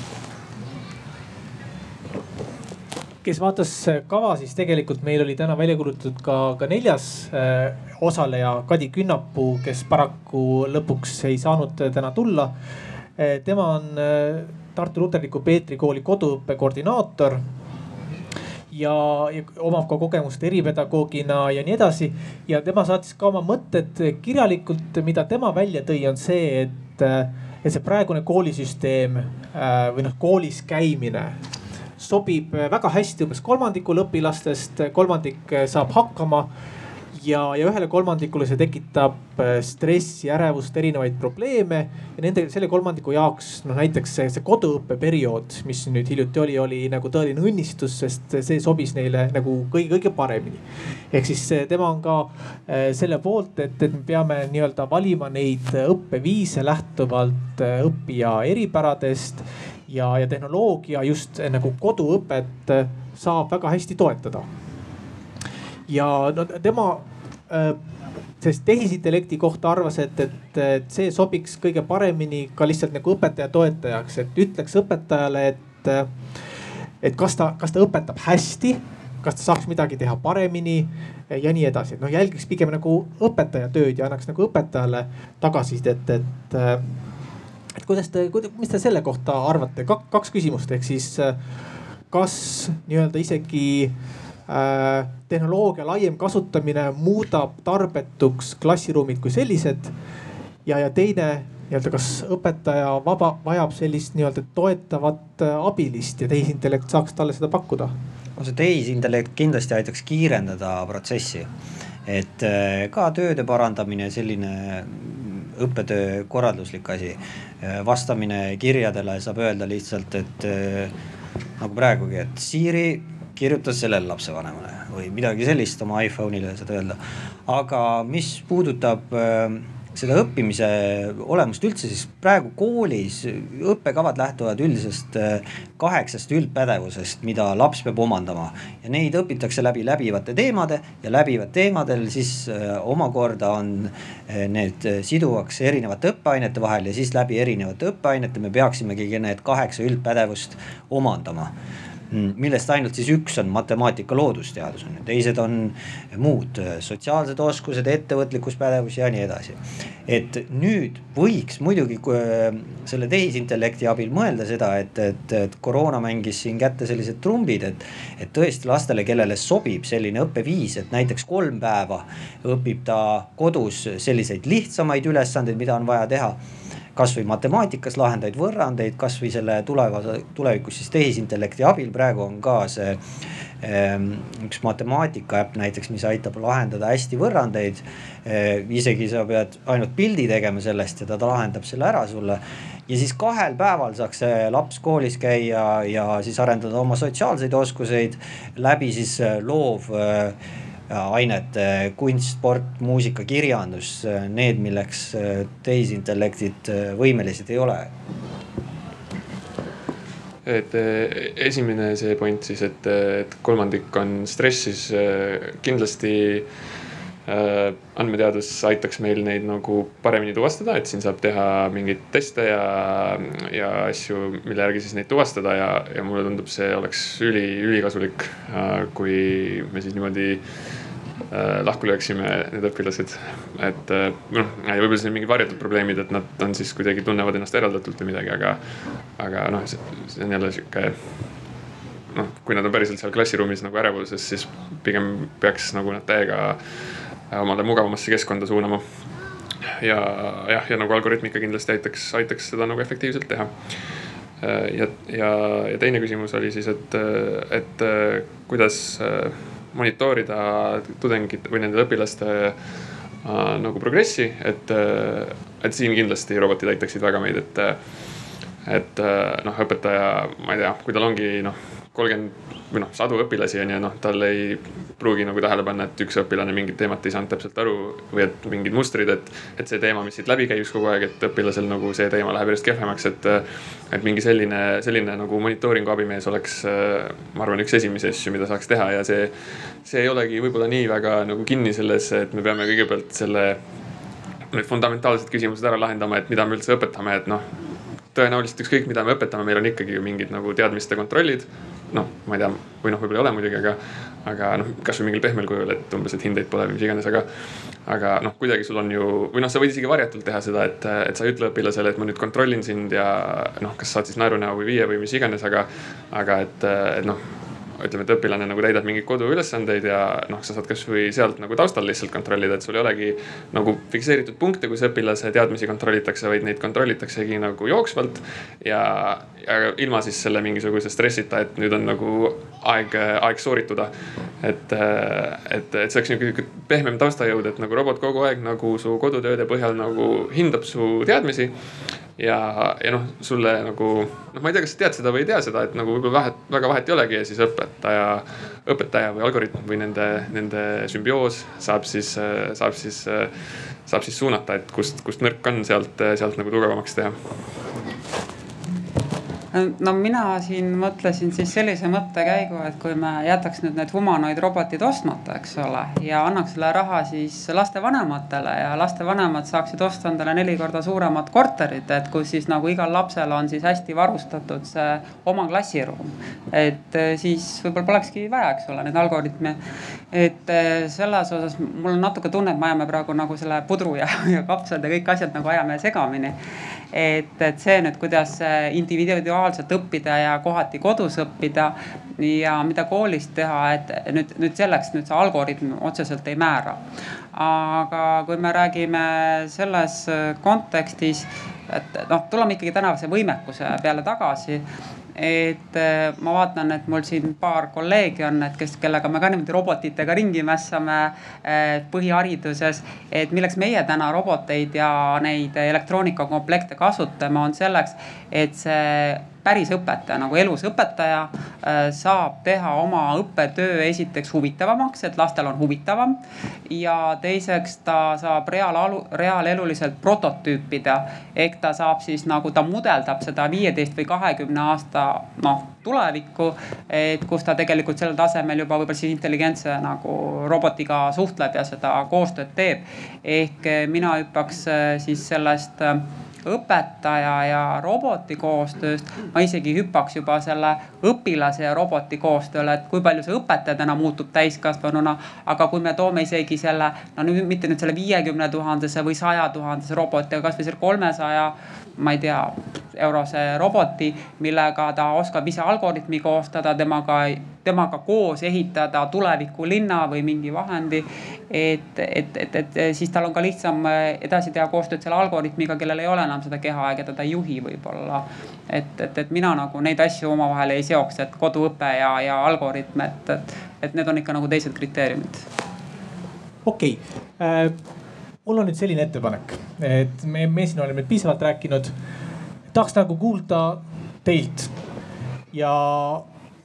Speaker 2: kes vaatas kava, siis tegelikult meil oli täna välja kuulutatud ka, ka neljas äh, osaleja, Kadi Künnapuu, kes paraku lõpuks ei saanud täna tulla äh,. tema on äh, Tartu Luterliku Peetri kooli koduõppe koordinaator ja, ja omab ka kogemust eripedagoogina ja nii edasi. ja tema saatis ka oma mõtted kirjalikult, mida tema välja tõi, on see, et, et see praegune koolisüsteem äh, või noh, koolis käimine sobib väga hästi umbes kolmandikul õpilastest, kolmandik saab hakkama ja, ja ühele kolmandikule see tekitab äh, stressi, ärevust, erinevaid probleeme. ja nende, selle kolmandiku jaoks noh, näiteks see, see koduõppeperiood, mis nüüd hiljuti oli, oli nagu tõeline õnnistus, sest see sobis neile nagu kõige, kõige paremini. ehk siis tema on ka äh, selle poolt, et, et me peame nii-öelda valima neid õppeviise lähtuvalt äh, õppija eripäradest ja, ja tehnoloogia just nagu koduõpet saab väga hästi toetada ja no tema Äh, sest tehisintellekti kohta arvas, et, et, et see sobiks kõige paremini ka lihtsalt nagu õpetaja toetajaks, et ütleks õpetajale, et, et kas ta, kas ta õpetab hästi, kas ta saaks midagi teha paremini ja nii edasi, noh jälgiks pigem nagu õpetaja tööd ja annaks nagu õpetajale tagasisidet, et, et. et kuidas te, mis te selle kohta arvate, kaks küsimust, ehk siis kas nii-öelda isegi Äh, tehnoloogia laiem kasutamine muudab tarbetuks klassiruumid kui sellised. ja, ja teine nii-öelda, kas õpetaja vaba, vajab sellist nii-öelda toetavat äh, abilist ja tehisintellekt saaks talle seda pakkuda?
Speaker 4: no see tehisintellekt kindlasti aitaks kiirendada protsessi, et äh, ka tööde parandamine, selline õppetöö korralduslik asi. vastamine kirjadele saab öelda lihtsalt, et nagu praegugi, et Siri kirjutas sellele lapsevanemale või midagi sellist oma iPhone'ile saad öelda. aga mis puudutab äh, seda õppimise olemust üldse, siis praegu koolis õppekavad lähtuvad üldisest äh, kaheksast üldpädevusest, mida laps peab omandama. ja neid õpitakse läbi läbivate teemade ja läbivad teemadel siis äh, omakorda on need siduvaks erinevate õppeainete vahel ja siis läbi erinevate õppeainete me peaksimegi need kaheksa üldpädevust omandama millest ainult siis üks on matemaatika, loodusteadus on ju, teised on muud sotsiaalsed oskused, ettevõtlikkuspädevus ja nii edasi. et nüüd võiks muidugi selle tehisintellekti abil mõelda seda, et, et, et koroona mängis siin kätte sellised trumbid, et. et tõesti lastele, kellele sobib selline õppeviis, et näiteks kolm päeva õpib ta kodus selliseid lihtsamaid ülesandeid, mida on vaja teha kasvõi matemaatikas lahendaid võrrandeid, kasvõi selle tulevase, tulevikus siis tehisintellekti abil, praegu on ka see ehm, üks matemaatika äpp näiteks, mis aitab lahendada hästi võrrandeid. Ehm, isegi sa pead ainult pildi tegema sellest ja ta, lahendab selle ära sulle. ja siis kahel päeval saaks see laps koolis käia ja siis arendada oma sotsiaalseid oskuseid läbi siis loov ainete kunst, sport, muusika, kirjandus, need, milleks äh, tehisintellektid äh, võimelised ei ole.
Speaker 3: Et äh, esimene see point siis, et, et kolmandik on stressis, kindlasti äh, andmeteadus aitaks meil neid nagu paremini tuvastada, et siin saab teha mingeid teste ja, ja asju, mille järgi siis neid tuvastada ja, ja mulle tundub, see oleks üli, ülikasulik äh,, kui me siis niimoodi lahku lööksime need õpilased. et noh, võib-olla siin mingid varjatud probleemid, et nad on siis kuidagi tunnevad ennast eraldatult või midagi, aga, aga noh, see on jälle sihuke noh, kui nad on päriselt seal klassiruumis nagu ärevuses, siis pigem peaks nagu nad täiega omale mugavamasse keskkonda suunama. ja jah, ja nagu algoritmika kindlasti aitaks, aitaks seda nagu efektiivselt teha. ja, ja, ja teine küsimus oli siis, et, et kuidas monitoorida tudengite või nende õpilaste äh, nagu progressi, et, et siin kindlasti robotid aitaksid väga meid, et, et noh, õpetaja, ma ei tea, kui tal ongi noh, kolmkümmend või noh, sadu õpilasi on ju, noh, tal ei pruugi nagu tähele panna, et üks õpilane mingit teemat ei saanud täpselt aru või et mingid mustrid, et, et see teema, mis siit läbi käis kogu aeg, et õpilasel nagu see teema läheb järjest kehvemaks, et, et mingi selline, selline nagu monitooringu abimees oleks, ma arvan, üks esimesi asju, mida saaks teha ja see, see ei olegi võib-olla nii väga nagu kinni selles, et me peame kõigepealt selle, need fundamentaalsed küsimused ära lahendama, et mida me üldse õpetame, et noh tõenäoliselt ükskõik, mida me õpetame, meil on ikkagi ju mingid nagu teadmiste kontrollid noh, ma ei tea, või noh, võib-olla ei ole muidugi, aga, aga noh, kasvõi mingil pehmel kujul, et umbes, et hindeid pole või mis iganes, aga. aga noh, kuidagi sul on ju, või noh, sa võid isegi varjatult teha seda, et, et sa ei ütle õpilasele, et ma nüüd kontrollin sind ja noh, kas saad siis naerunäo või viie või mis iganes, aga, aga et, et noh ütleme, et õpilane nagu täidab mingeid koduülesandeid ja noh, sa saad kasvõi sealt nagu taustal lihtsalt kontrollida, et sul ei olegi nagu fikseeritud punkte, kus õpilase teadmisi kontrollitakse, vaid neid kontrollitaksegi nagu jooksvalt. ja, ja ilma siis selle mingisuguse stressita, et nüüd on nagu aeg, aeg soorituda. et, et, et see oleks nihuke pehmem taustajõud, et nagu robot kogu aeg nagu su kodutööde põhjal nagu hindab su teadmisi ja, ja noh, sulle nagu noh, ma ei tea, kas sa tead seda või ei tea seda, et nagu võib-olla vahet, väga vahet ei olegi ja siis õpetaja, õpetaja või algoritm või nende, nende sümbioos saab siis, saab siis, saab siis suunata, et kust, kust nõrk on, sealt, sealt nagu tugevamaks teha
Speaker 1: no mina siin mõtlesin siis sellise mõttekäigu, et kui me jätaks nüüd need humanoidrobotid ostmata, eks ole, ja annaks selle raha siis lastevanematele ja lastevanemad saaksid osta endale neli korda suuremat korterit, et kus siis nagu igal lapsel on siis hästi varustatud see oma klassiruum. et eh, siis võib-olla polekski vaja, eks ole, neid algoritme. Et eh, selles osas mul on natuke tunne, et me ajame praegu nagu selle pudru ja, ja kapsad ja kõik asjad nagu ajame segamini et, et see nüüd, kuidas individuaalselt õppida ja kohati kodus õppida ja mida koolis teha, et nüüd, nüüd selleks nüüd see algoritm otseselt ei määra. aga kui me räägime selles kontekstis, et noh, tuleme ikkagi tänavuse võimekuse peale tagasi et äh, ma vaatan, et mul siin paar kolleegi on, et kes, kellega me ka niimoodi robotitega ringi mässame äh, põhihariduses. et milleks meie täna roboteid ja neid elektroonikakomplekte kasutame, on selleks, et see päris õpetaja nagu elus õpetaja äh, saab teha oma õppetöö esiteks huvitavamaks, et lastel on huvitavam. ja teiseks ta saab reaalalu, reaaleluliselt prototüüpida ehk ta saab siis nagu ta mudeldab seda viieteist või kahekümne aasta noh tulevikku. et kus ta tegelikult sellel tasemel juba võib-olla siis intelligentse nagu robotiga suhtleb ja seda koostööd teeb. ehk mina hüppaks äh, siis sellest õpetaja ja roboti koostööst. ma isegi hüppaks juba selle õpilase ja roboti koostööle, et kui palju see õpetaja täna muutub täiskasvanuna. aga kui me toome isegi selle, no nüüd mitte nüüd selle viiekümne tuhandese või saja tuhandese roboti, aga kasvõi selle kolmesaja ma ei tea, eurose roboti, millega ta oskab ise algoritmi koostada, temaga, temaga koos ehitada tulevikulinna või mingi vahendi. et, et, et, et siis tal on ka lihtsam edasi teha koostööd selle algoritmiga, kellel ei ole enam seda keha ja keda ta ei juhi võib-olla. et, et, et mina nagu neid asju omavahel ei seoks, et koduõpe ja, ja algoritm, et, et, et need on ikka nagu teised kriteeriumid.
Speaker 2: okei okay. äh mul on nüüd selline ettepanek, et me, me siin oleme piisavalt rääkinud. tahaks nagu kuulda teilt ja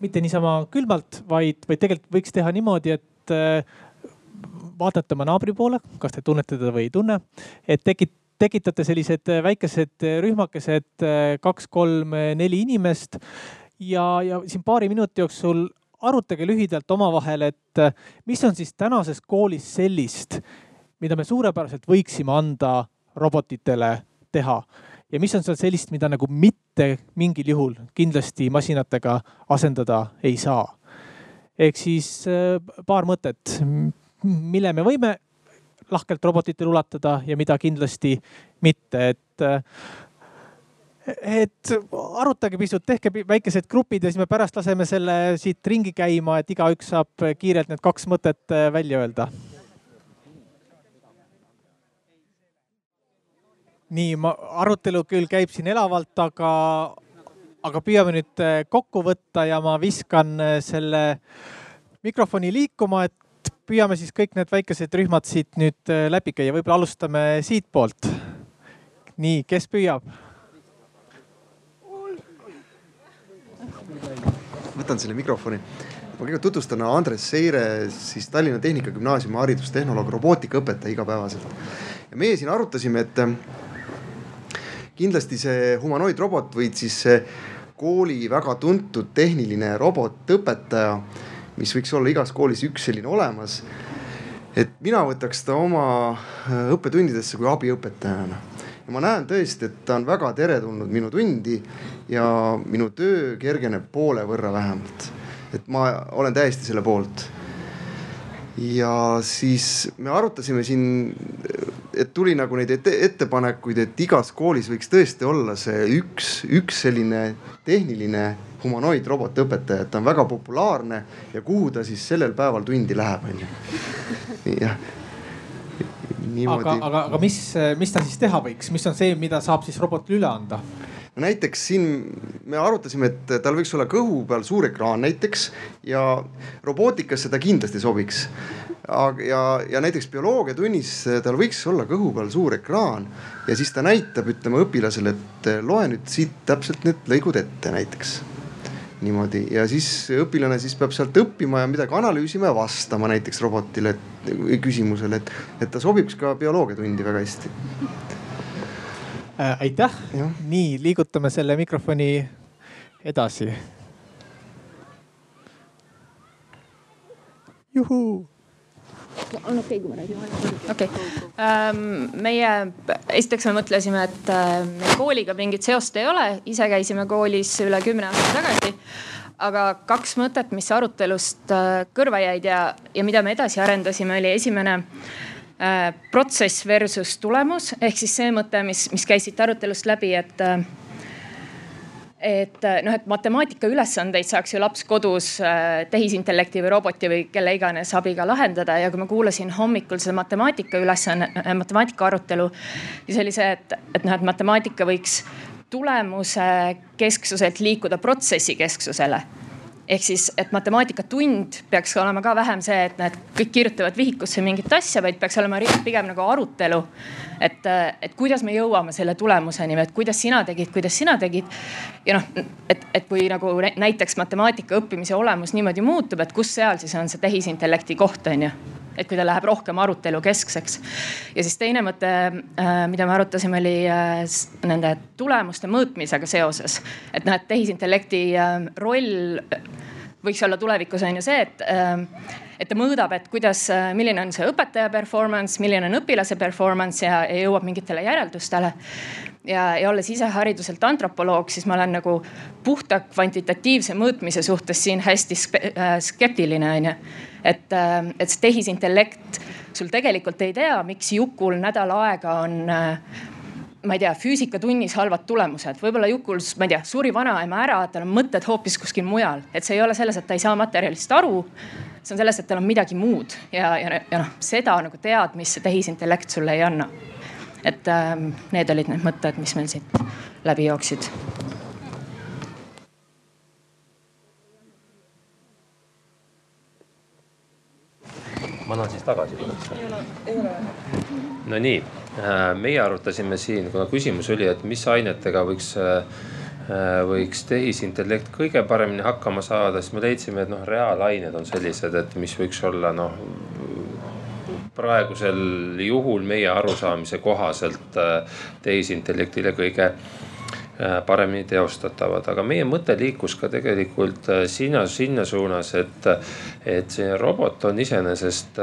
Speaker 2: mitte niisama külmalt, vaid, vaid tegelikult võiks teha niimoodi, et äh, vaatate oma naabri poole, kas te tunnete teda või ei tunne, et tekit-, tekitate sellised väikesed rühmakesed, äh, kaks-kolm-neli inimest ja, ja siin paari minuti jooksul arutage lühidalt omavahel, et äh, mis on siis tänases koolis sellist mida me suurepäraselt võiksime anda robotitele teha ja mis on seal sellist, mida nagu mitte mingil juhul kindlasti masinatega asendada ei saa. ehk siis äh, paar mõtet, mille me võime lahkelt robotitele ulatada ja mida kindlasti mitte, et et arutage pisut, tehke väikesed grupid ja siis me pärast laseme selle siit ringi käima, et igaüks saab kiirelt need kaks mõtet välja öelda. nii, ma, arutelu küll käib siin elavalt, aga, aga püüame nüüd kokku võtta ja ma viskan selle mikrofoni liikuma, et püüame siis kõik need väikesed rühmad siit nüüd äh, läbi käia, võib-olla alustame siitpoolt. nii, kes püüab?
Speaker 5: võtan selle mikrofoni. ma kõigepealt tutvustan Andres Seire, siis Tallinna Tehnikagümnaasiumi haridustehnoloog, robootikaõpetaja igapäevaselt. ja meie siin arutasime, et äh, kindlasti see humanoidrobot või siis kooli väga tuntud tehniline robotõpetaja mis võiks olla igas koolis üks selline olemas. et mina võtaks ta oma äh, õppetundidesse kui abiõpetajana ja ma näen tõesti, et ta on väga teretulnud minu tundi ja minu töö kergeneb poole võrra vähemalt. et ma olen täiesti selle poolt. ja siis me arutasime siin, et tuli nagu neid ette, ettepanekuid, et igas koolis võiks tõesti olla see üks, üks selline tehniline humanoidrobotõpetaja, et ta on väga populaarne ja kuhu ta siis sellel päeval tundi läheb, onju. jah.
Speaker 2: aga, aga, aga mis, mis ta siis teha võiks, mis on see, mida saab siis robotile üle anda?
Speaker 5: no näiteks siin me arutasime, et tal võiks olla kõhu peal suur ekraan näiteks ja robootikasse ta kindlasti sobiks. ja, ja näiteks bioloogiatunnis tal võiks olla kõhu peal suur ekraan ja siis ta näitab, ütleme õpilasele, et loe nüüd siit täpselt need lõigud ette näiteks niimoodi ja siis õpilane siis peab sealt õppima ja midagi analüüsima ja vastama näiteks robotile või küsimusele, et, et ta sobiks ka bioloogiatundi väga hästi
Speaker 2: äh,. aitäh, nii liigutame selle mikrofoni edasi. juhuu
Speaker 6: on okei okay,, kui ma räägin? okei okay. ähm,, meie esiteks me mõtlesime, et äh, meil kooliga mingit seost ei ole, ise käisime koolis üle kümne aasta tagasi. aga kaks mõtet, mis arutelust äh, kõrva jäid ja, ja mida me edasi arendasime, oli esimene äh, protsess versus tulemus ehk siis see mõte, mis, mis käis siit arutelust läbi, et äh, et äh, noh, et matemaatika ülesandeid saaks ju laps kodus äh, tehisintellekti või roboti või kelle iganes abiga lahendada. Ja kui ma kuulasin hommikul seda matemaatika ülesanne, äh, matemaatika arutelu, siis oli see, et, et noh, et matemaatika võiks tulemuse kesksuselt liikuda protsessi kesksusele ehk siis, et matemaatikatund peaks olema ka vähem see, et näed, kõik kirjutavad vihikusse mingit asja, vaid peaks olema pigem nagu arutelu. et, et kuidas me jõuame selle tulemuseni või et kuidas sina tegid, kuidas sina tegid. ja noh, et, et kui nagu näiteks matemaatika õppimise olemus niimoodi muutub, et kus seal siis on see tehisintellekti koht, on ju et kui ta läheb rohkem arutelu keskseks. ja siis teine mõte, äh, mida me arutasime, oli äh, nende tulemuste mõõtmisega seoses. et noh, et tehisintellekti äh, roll võiks olla tulevikus on ju see, et, et ta mõõdab, et kuidas, milline on see õpetaja performance, milline on õpilase performance ja, ja jõuab mingitele järeldustele ja, ja olles ise hariduselt antropoloog, siis ma olen nagu puhta kvantitatiivse mõõtmise suhtes siin hästi skeptiline onju et, äh, et see tehisintellekt, sul tegelikult ei tea, miks Jukul nädal aega on äh, ma ei tea, füüsikatunnis halvad tulemused, võib-olla Jukul, ma ei tea, suri vanaema ära, tal on mõtted hoopis kuskil mujal, et see ei ole selles, et ta ei saa materjalist aru. see on selles, et tal on midagi muud ja, ja, ja noh, seda nagu teadmist see tehisintellekt sulle ei anna. Et äh, need olid need mõtted, mis meil siit läbi jooksid
Speaker 7: ma annan siis tagasi. no nii, äh, meie arutasime siin, kuna küsimus oli, et mis ainetega võiks äh, võiks tehisintellekt kõige paremini hakkama saada, siis me leidsime, et noh, reaalained on sellised, et mis võiks olla noh praegusel juhul meie arusaamise kohaselt äh, tehisintellektile kõige Äh, paremini teostatavad, aga meie mõte liikus ka tegelikult äh, sinna, sinna suunas, et, et see robot on iseenesest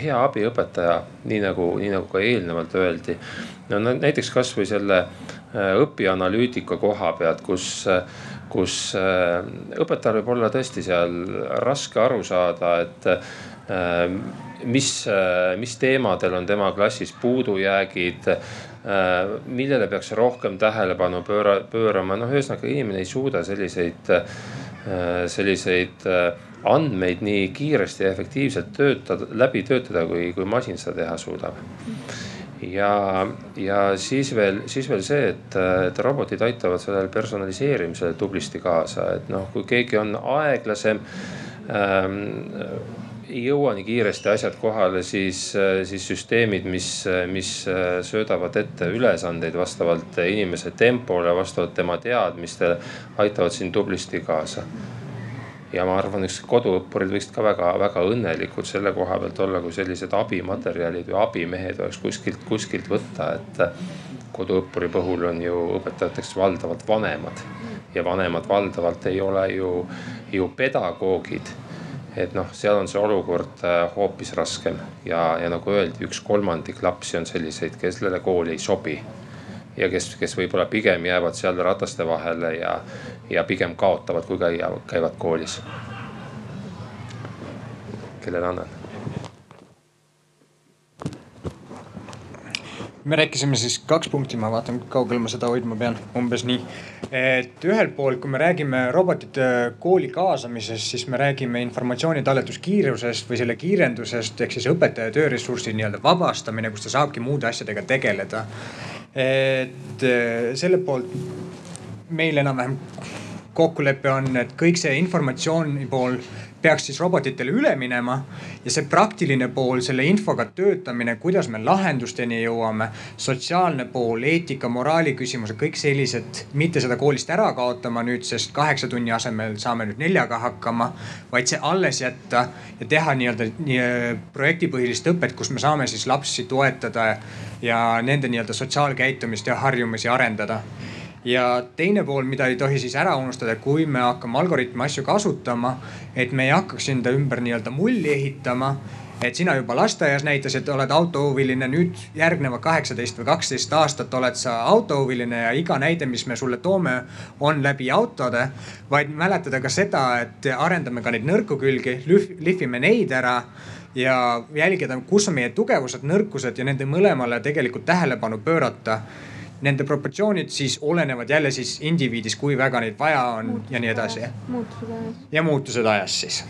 Speaker 7: hea abiõpetaja, nii nagu, nii nagu ka eelnevalt öeldi. no näiteks kasvõi selle õpianalüütika koha pealt, kus kus õpetajal võib olla tõesti seal raske aru saada, et mis, mis teemadel on tema klassis puudujäägid millele peaks rohkem tähelepanu pööra, pöörama, noh, ühesõnaga inimene ei suuda selliseid, selliseid andmeid nii kiiresti ja efektiivselt töötada, läbi töötada, kui, kui masin seda teha suudab. ja, ja siis veel, siis veel see, et, et robotid aitavad sellele personaliseerimisele tublisti kaasa, et noh, kui keegi on aeglasem ähm, ei jõua nii kiiresti asjad kohale, siis, siis süsteemid, mis, mis söödavad ette ülesandeid vastavalt inimese tempole, vastavalt tema teadmistele, aitavad siin tublisti kaasa. Ja ma arvan, eks koduõppurid võiksid ka väga-väga õnnelikud selle koha pealt olla, kui sellised abimaterjalid või abimehed oleks kuskilt, kuskilt võtta, et koduõppuri puhul on ju õpetajateks valdavalt vanemad. Ja vanemad valdavalt ei ole ju, ju pedagoogid et noh, seal on see olukord äh, hoopis raskem ja, ja nagu öeldi, üks kolmandik lapsi on selliseid, kellele kool ei sobi ja kes, kes võib-olla pigem jäävad seal rataste vahele ja, ja pigem kaotavad, kui käia, käivad koolis. kellele annan?
Speaker 8: Me rääkisime siis kaks punkti, ma vaatan, kaugel ma seda hoidma pean, umbes nii. et ühelt poolt, kui me räägime robotite kooli kaasamisest, siis me räägime informatsiooni talletuskiirusest või selle kiirendusest ehk siis õpetaja tööressursi nii-öelda vabastamine, kus ta saabki muude asjadega tegeleda et eh, selle poolt meil enam-vähem kokkulepe on, et kõik see informatsiooni pool peaks siis robotitele üle minema ja see praktiline pool, selle infoga töötamine, kuidas me lahendusteni jõuame, sotsiaalne pool, eetika, moraali küsimused, kõik sellised, mitte seda koolist ära kaotama nüüd, sest kaheksa tunni asemel saame nüüd neljaga hakkama, vaid see alles jätta ja teha nii-öelda nii, projektipõhilist õpet, kus me saame siis lapsi toetada ja nende nii-öelda sotsiaalkäitumist ja harjumusi arendada ja teine pool, mida ei tohi siis ära unustada, kui me hakkame algoritmi asju kasutama, et me ei hakkaks enda ümber nii-öelda mulli ehitama et sina juba lasteaias näitasid, oled autohuviline, nüüd järgneva kaheksateist või kaksteist aastat oled sa autohuviline ja iga näide, mis me sulle toome, on läbi autode. vaid mäletada ka seda, et arendame ka neid nõrku külgi, lihvime neid ära ja jälgida, kus on meie tugevused, nõrkused ja nende mõlemale tegelikult tähelepanu pöörata nende proportsioonid siis olenevad jälle siis indiviidis, kui väga neid vaja on muutused ja nii edasi. muutused ajas. ja muutused ajas siis.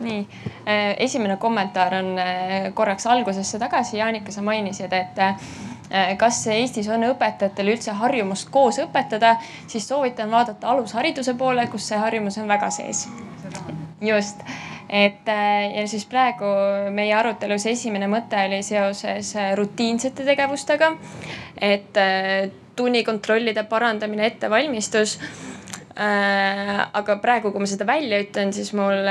Speaker 9: nii, äh, esimene kommentaar on äh, korraks algusesse tagasi, Jaanika, sa mainisid, et äh, kas Eestis on õpetajatel üldse harjumust koos õpetada, siis soovitan vaadata alushariduse poole, kus see harjumus on väga sees. just et äh, ja siis praegu meie arutelus esimene mõte oli seoses äh, rutiinsete tegevustega. et äh, tunnikontrollide parandamine, ettevalmistus aga praegu, kui ma seda välja ütlen, siis mul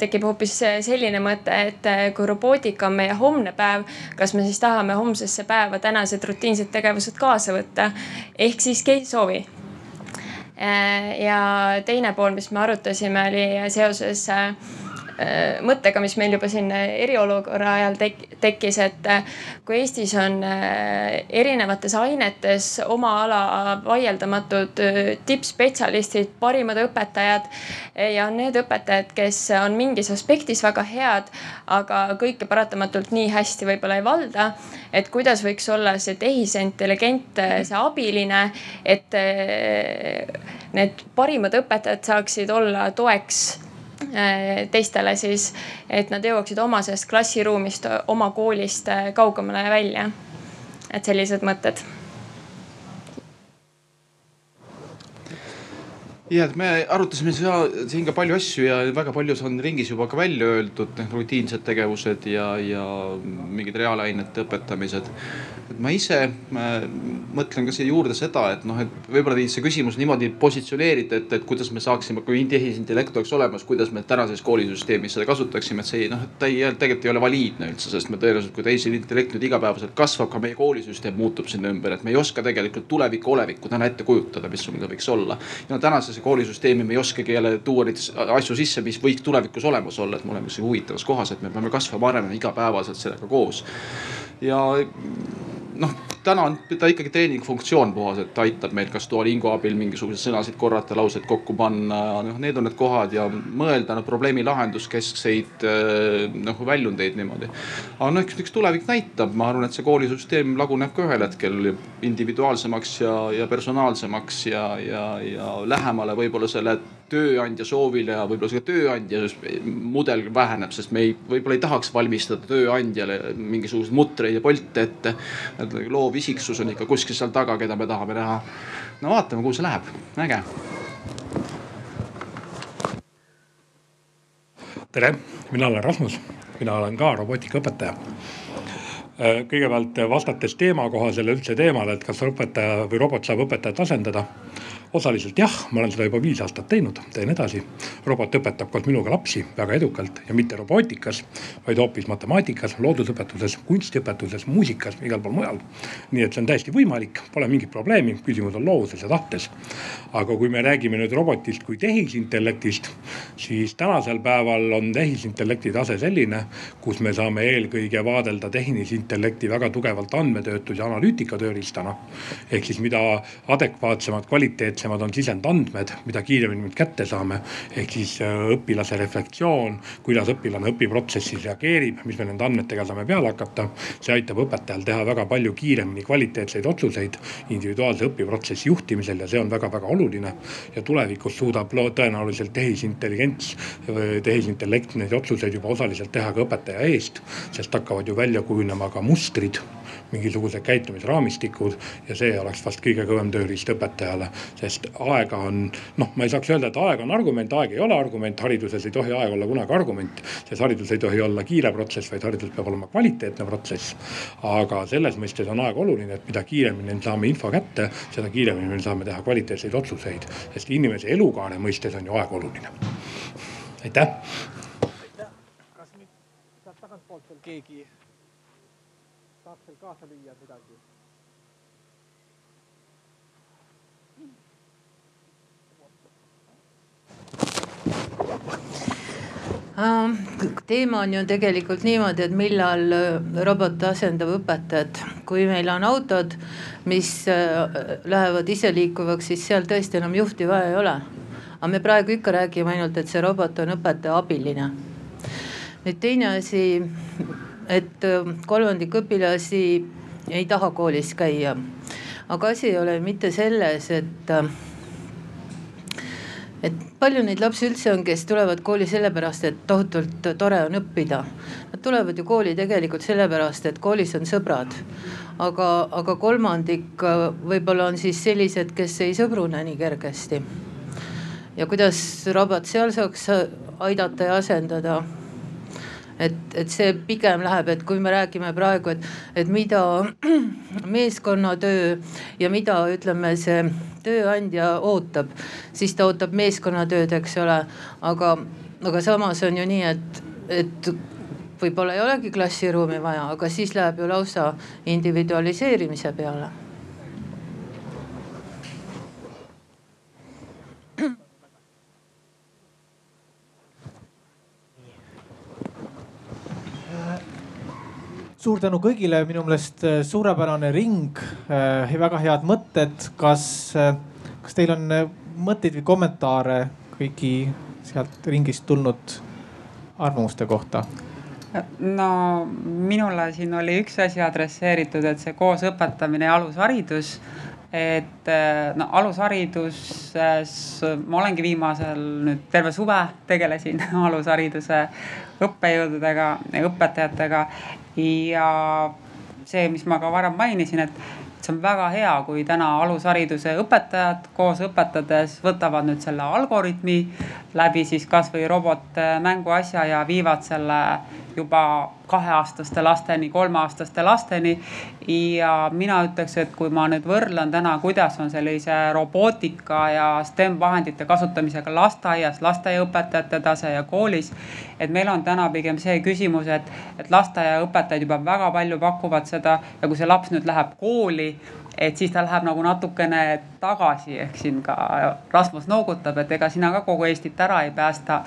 Speaker 9: tekib hoopis selline mõte, et kui robootika on meie homne päev, kas me siis tahame homsesse päeva tänased rutiinsed tegevused kaasa võtta ehk siiski ei soovi. ja teine pool, mis me arutasime, oli seoses mõttega, mis meil juba siin äh, eriolukorra ajal tek tekkis, et äh, kui Eestis on erinevates ainetes oma ala vaieldamatud tippspetsialistid, parimad õpetajad ja need õpetajad, kes on mingis aspektis väga head, aga kõike paratamatult nii hästi võib-olla ei valda. et kuidas võiks olla see tehisintelligent, see abiline, et need parimad õpetajad saaksid olla toeks Äh, teistele siis, et nad jõuaksid oma sellest klassiruumist, oma koolist äh, kaugemale välja. et sellised mõtted
Speaker 10: ja, et me arutasime siin ka palju asju ja väga palju on ringis juba ka välja öeldud, rutiinsed tegevused ja, ja mingid reaalainete õpetamised. et ma ise ma mõtlen ka siia juurde seda, et noh, et võib-olla see küsimus niimoodi positsioneerida, et, et kuidas me saaksime, kui tehisintellekt oleks olemas, kuidas me tänases koolisüsteemis seda kasutaksime, et see noh, ta ei, tegelikult ei ole valiidne üldse, sest me tõenäoliselt, kui tehisintellekt nüüd igapäevaselt kasvab, ka meie koolisüsteem muutub sinna ümber, et me ei oska tegelikult tuleviku olevikku täna ette kujutada, missugune ta võiks olla. ja no tänases koolisüsteemi me ei oskagi jälle tuua neid asju sisse, mis võiks tulevikus olemas olla, et me oleme siin huvitavas kohas, et me peame kasvama, arenema igapäevaselt sellega koos. Ja noh, täna on ta ikkagi treeningfunktsioon puhas, et ta aitab meil kas Duolingo abil mingisuguseid sõnasid korrata, lauseid kokku panna, noh, need on need kohad ja mõelda no, probleemi lahenduskeskseid noh väljundeid niimoodi. aga noh, eks, eks tulevik näitab, ma arvan, et see koolisüsteem laguneb ka ühel hetkel individuaalsemaks ja, ja personaalsemaks ja, ja, ja lähemale võib-olla selle tööandja soovile ja võib-olla see tööandja mudel väheneb, sest me ei, võib-olla ei tahaks valmistada tööandjale mingisuguseid mutreid ja polte ette. loov isiksus on ikka kuskil seal taga, keda me tahame näha. no vaatame, kuhu see läheb, äge.
Speaker 11: tere, mina olen Rasmus, mina olen ka robootikaõpetaja kõigepealt vastates teemakohasele üldse teemale, et kas õpetaja või robot saab õpetajat asendada osaliselt jah, ma olen seda juba viis aastat teinud, teen edasi. robot õpetab koos minuga lapsi väga edukalt ja mitte robootikas, vaid hoopis matemaatikas, loodusõpetuses, kunstiõpetuses, muusikas, igal pool mujal. nii et see on täiesti võimalik, pole mingit probleemi, küsimus on loovuses ja tahtes. aga kui me räägime nüüd robotist kui tehisintellektist, siis tänasel päeval on tehisintellekti tase selline, kus me saame eelkõige vaadelda tehisintellekti väga tugevalt andmetöötlus ja analüütika tööriistana. ehk siis mida adekvaatsemad, kvaliteetsemad täpsemad on sisendandmed, mida kiiremini me kätte saame. ehk siis äh, õpilase reflektsioon, kuidas õpilane õpiprotsessis reageerib, mis me nende andmetega saame peale hakata. see aitab õpetajal teha väga palju kiiremini kvaliteetseid otsuseid individuaalse õpiprotsessi juhtimisel ja see on väga-väga oluline. ja tulevikus suudab tõenäoliselt tehisintelligents, tehisintellekt neid otsuseid juba osaliselt teha ka õpetaja eest, sest hakkavad ju välja kujunema ka mustrid mingisugused käitumisraamistikud ja see oleks vast kõige kõvem tööriist õpetajale. sest aega on, noh, ma ei saaks öelda, et aeg on argument, aeg ei ole argument, hariduses ei tohi aeg olla kunagi argument. sest haridus ei tohi olla kiire protsess, vaid haridus peab olema kvaliteetne protsess. aga selles mõistes on aeg oluline, et mida kiiremini saame info kätte, seda kiiremini me saame teha kvaliteetseid otsuseid. sest inimese elukaare mõistes on ju aeg oluline. aitäh.
Speaker 2: kas nüüd sealt tagantpoolt veel keegi kaasa lüüa midagi?
Speaker 12: teema on ju tegelikult niimoodi, et millal äh, robot asendab õpetajat. kui meil on autod, mis äh, lähevad iseliikuvaks, siis seal tõesti enam juhti vaja ei ole. aga me praegu ikka räägime ainult, et see robot on õpetaja abiline. nüüd teine asi et äh, kolmandik õpilasi ei taha koolis käia. aga asi ei ole mitte selles, et, äh, et palju neid lapsi üldse on, kes tulevad kooli sellepärast, et tohutult tore on õppida. Nad tulevad ju kooli tegelikult sellepärast, et koolis on sõbrad. aga, aga kolmandik äh, võib-olla on siis sellised, kes ei sõbrune nii kergesti. ja kuidas robot seal saaks aidata ja asendada et, et see pigem läheb, et kui me räägime praegu, et, et mida meeskonnatöö ja mida ütleme, see tööandja ootab, siis ta ootab meeskonnatööd, eks ole. aga, aga samas on ju nii, et, et võib-olla ei olegi klassiruumi vaja, aga siis läheb ju lausa individualiseerimise peale
Speaker 2: suur tänu kõigile, minu meelest äh, suurepärane ring äh,, väga head mõtted. kas äh,, kas teil on mõtteid või kommentaare kõigi sealt ringist tulnud arvamuste kohta?
Speaker 1: no minule siin oli üks asi adresseeritud, et see koos õpetamine ja alusharidus et no alushariduses ma olengi viimasel nüüd terve suve tegelesin alushariduse õppejõududega, õpetajatega. Ja see, mis ma ka varem mainisin, et see on väga hea, kui täna alushariduse õpetajad koos õpetades võtavad nüüd selle algoritmi läbi siis kasvõi robotmängu asja ja viivad selle juba kaheaastaste lasteni, kolmeaastaste lasteni. ja mina ütleks, et kui ma nüüd võrdlen täna, kuidas on sellise robootika ja STEM vahendite kasutamisega lasteaias, lasteaiaõpetajate tase ja koolis. et meil on täna pigem see küsimus, et, et lasteaiaõpetajad juba väga palju pakuvad seda ja kui see laps nüüd läheb kooli, et siis ta läheb nagu natukene tagasi, ehk siin ka Rasmus noogutab, et ega sina ka kogu Eestit ära ei päästa.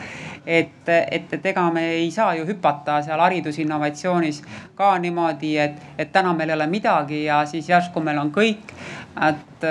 Speaker 1: et, et, et ega me ei saa ju hüpata seal haridusinnovatsioonis ka niimoodi, et, et täna meil ei ole midagi ja siis järsku meil on kõik. et,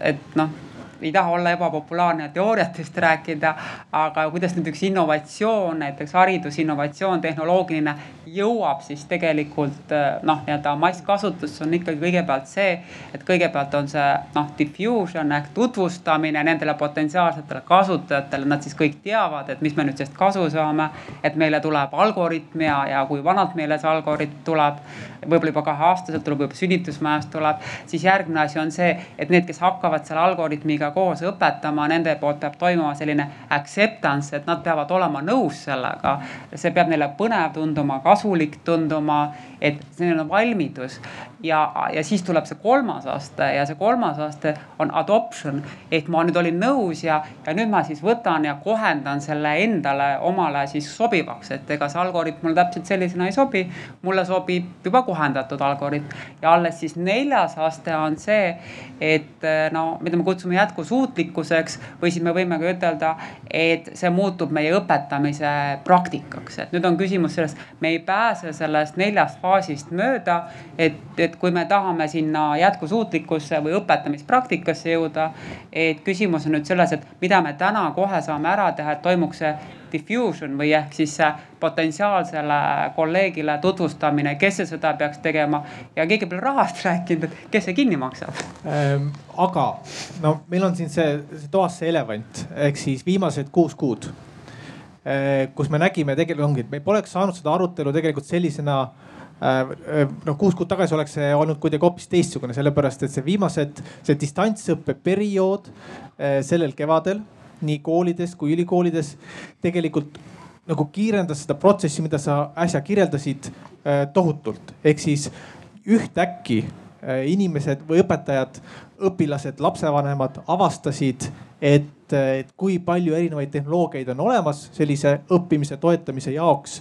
Speaker 1: et noh ei taha olla ebapopulaarne ja teooriatest rääkida, aga kuidas nüüd üks innovatsioon, näiteks haridusinnovatsioon, tehnoloogiline jõuab siis tegelikult noh, nii-öelda masskasutusse on ikkagi kõigepealt see, et kõigepealt on see noh, diffusion ehk tutvustamine nendele potentsiaalsetele kasutajatele, nad siis kõik teavad, et mis me nüüd sellest kasu saame. et meile tuleb algoritm ja, ja kui vanalt meile see algoritm tuleb, võib-olla juba kaheaastaselt tuleb, juba sünnitusmajast tuleb, siis järgmine asi on see, et need, kes hakkavad selle algoritmiga koos õpetama, nende poolt peab toimuma selline acceptance, et nad peavad olema nõus sellega. see peab neile põnev tunduma, kasulik tunduma et selline valmidus ja, ja siis tuleb see kolmas aste ja see kolmas aste on adoption. ehk ma nüüd olin nõus ja, ja nüüd ma siis võtan ja kohendan selle endale, omale siis sobivaks, et ega see algoritm mulle täpselt sellisena ei sobi. mulle sobib juba kohendatud algoritm ja alles siis neljas aste on see, et no mida me kutsume jätkusuutlikkuseks või siis me võime ka ütelda, et see muutub meie õpetamise praktikaks, et nüüd on küsimus selles, me ei pääse sellest neljast faasist mööda. et, et kui me tahame sinna jätkusuutlikkusse või õpetamispraktikasse jõuda. et küsimus on nüüd selles, et mida me täna kohe saame ära teha, et toimuks see diffusion või ehk siis potentsiaalsele kolleegile tutvustamine, kes see seda peaks tegema. ja keegi pole rahast rääkinud, et kes see kinni maksab
Speaker 2: ähm,? aga no meil on siin see, see toas see elevant ehk siis viimased kuus kuud äh, kus me nägime tegelikult ongi, et me poleks saanud seda arutelu tegelikult sellisena Äh, noh, kuus kuud tagasi oleks see olnud kuidagi hoopis teistsugune, sellepärast et see viimased, see distantsõppe periood äh, sellel kevadel nii koolides kui ülikoolides tegelikult nagu kiirendas seda protsessi, mida sa äsja kirjeldasid äh, tohutult. ehk siis ühtäkki inimesed või õpetajad, õpilased, lapsevanemad avastasid, et, et kui palju erinevaid tehnoloogiaid on olemas sellise õppimise toetamise jaoks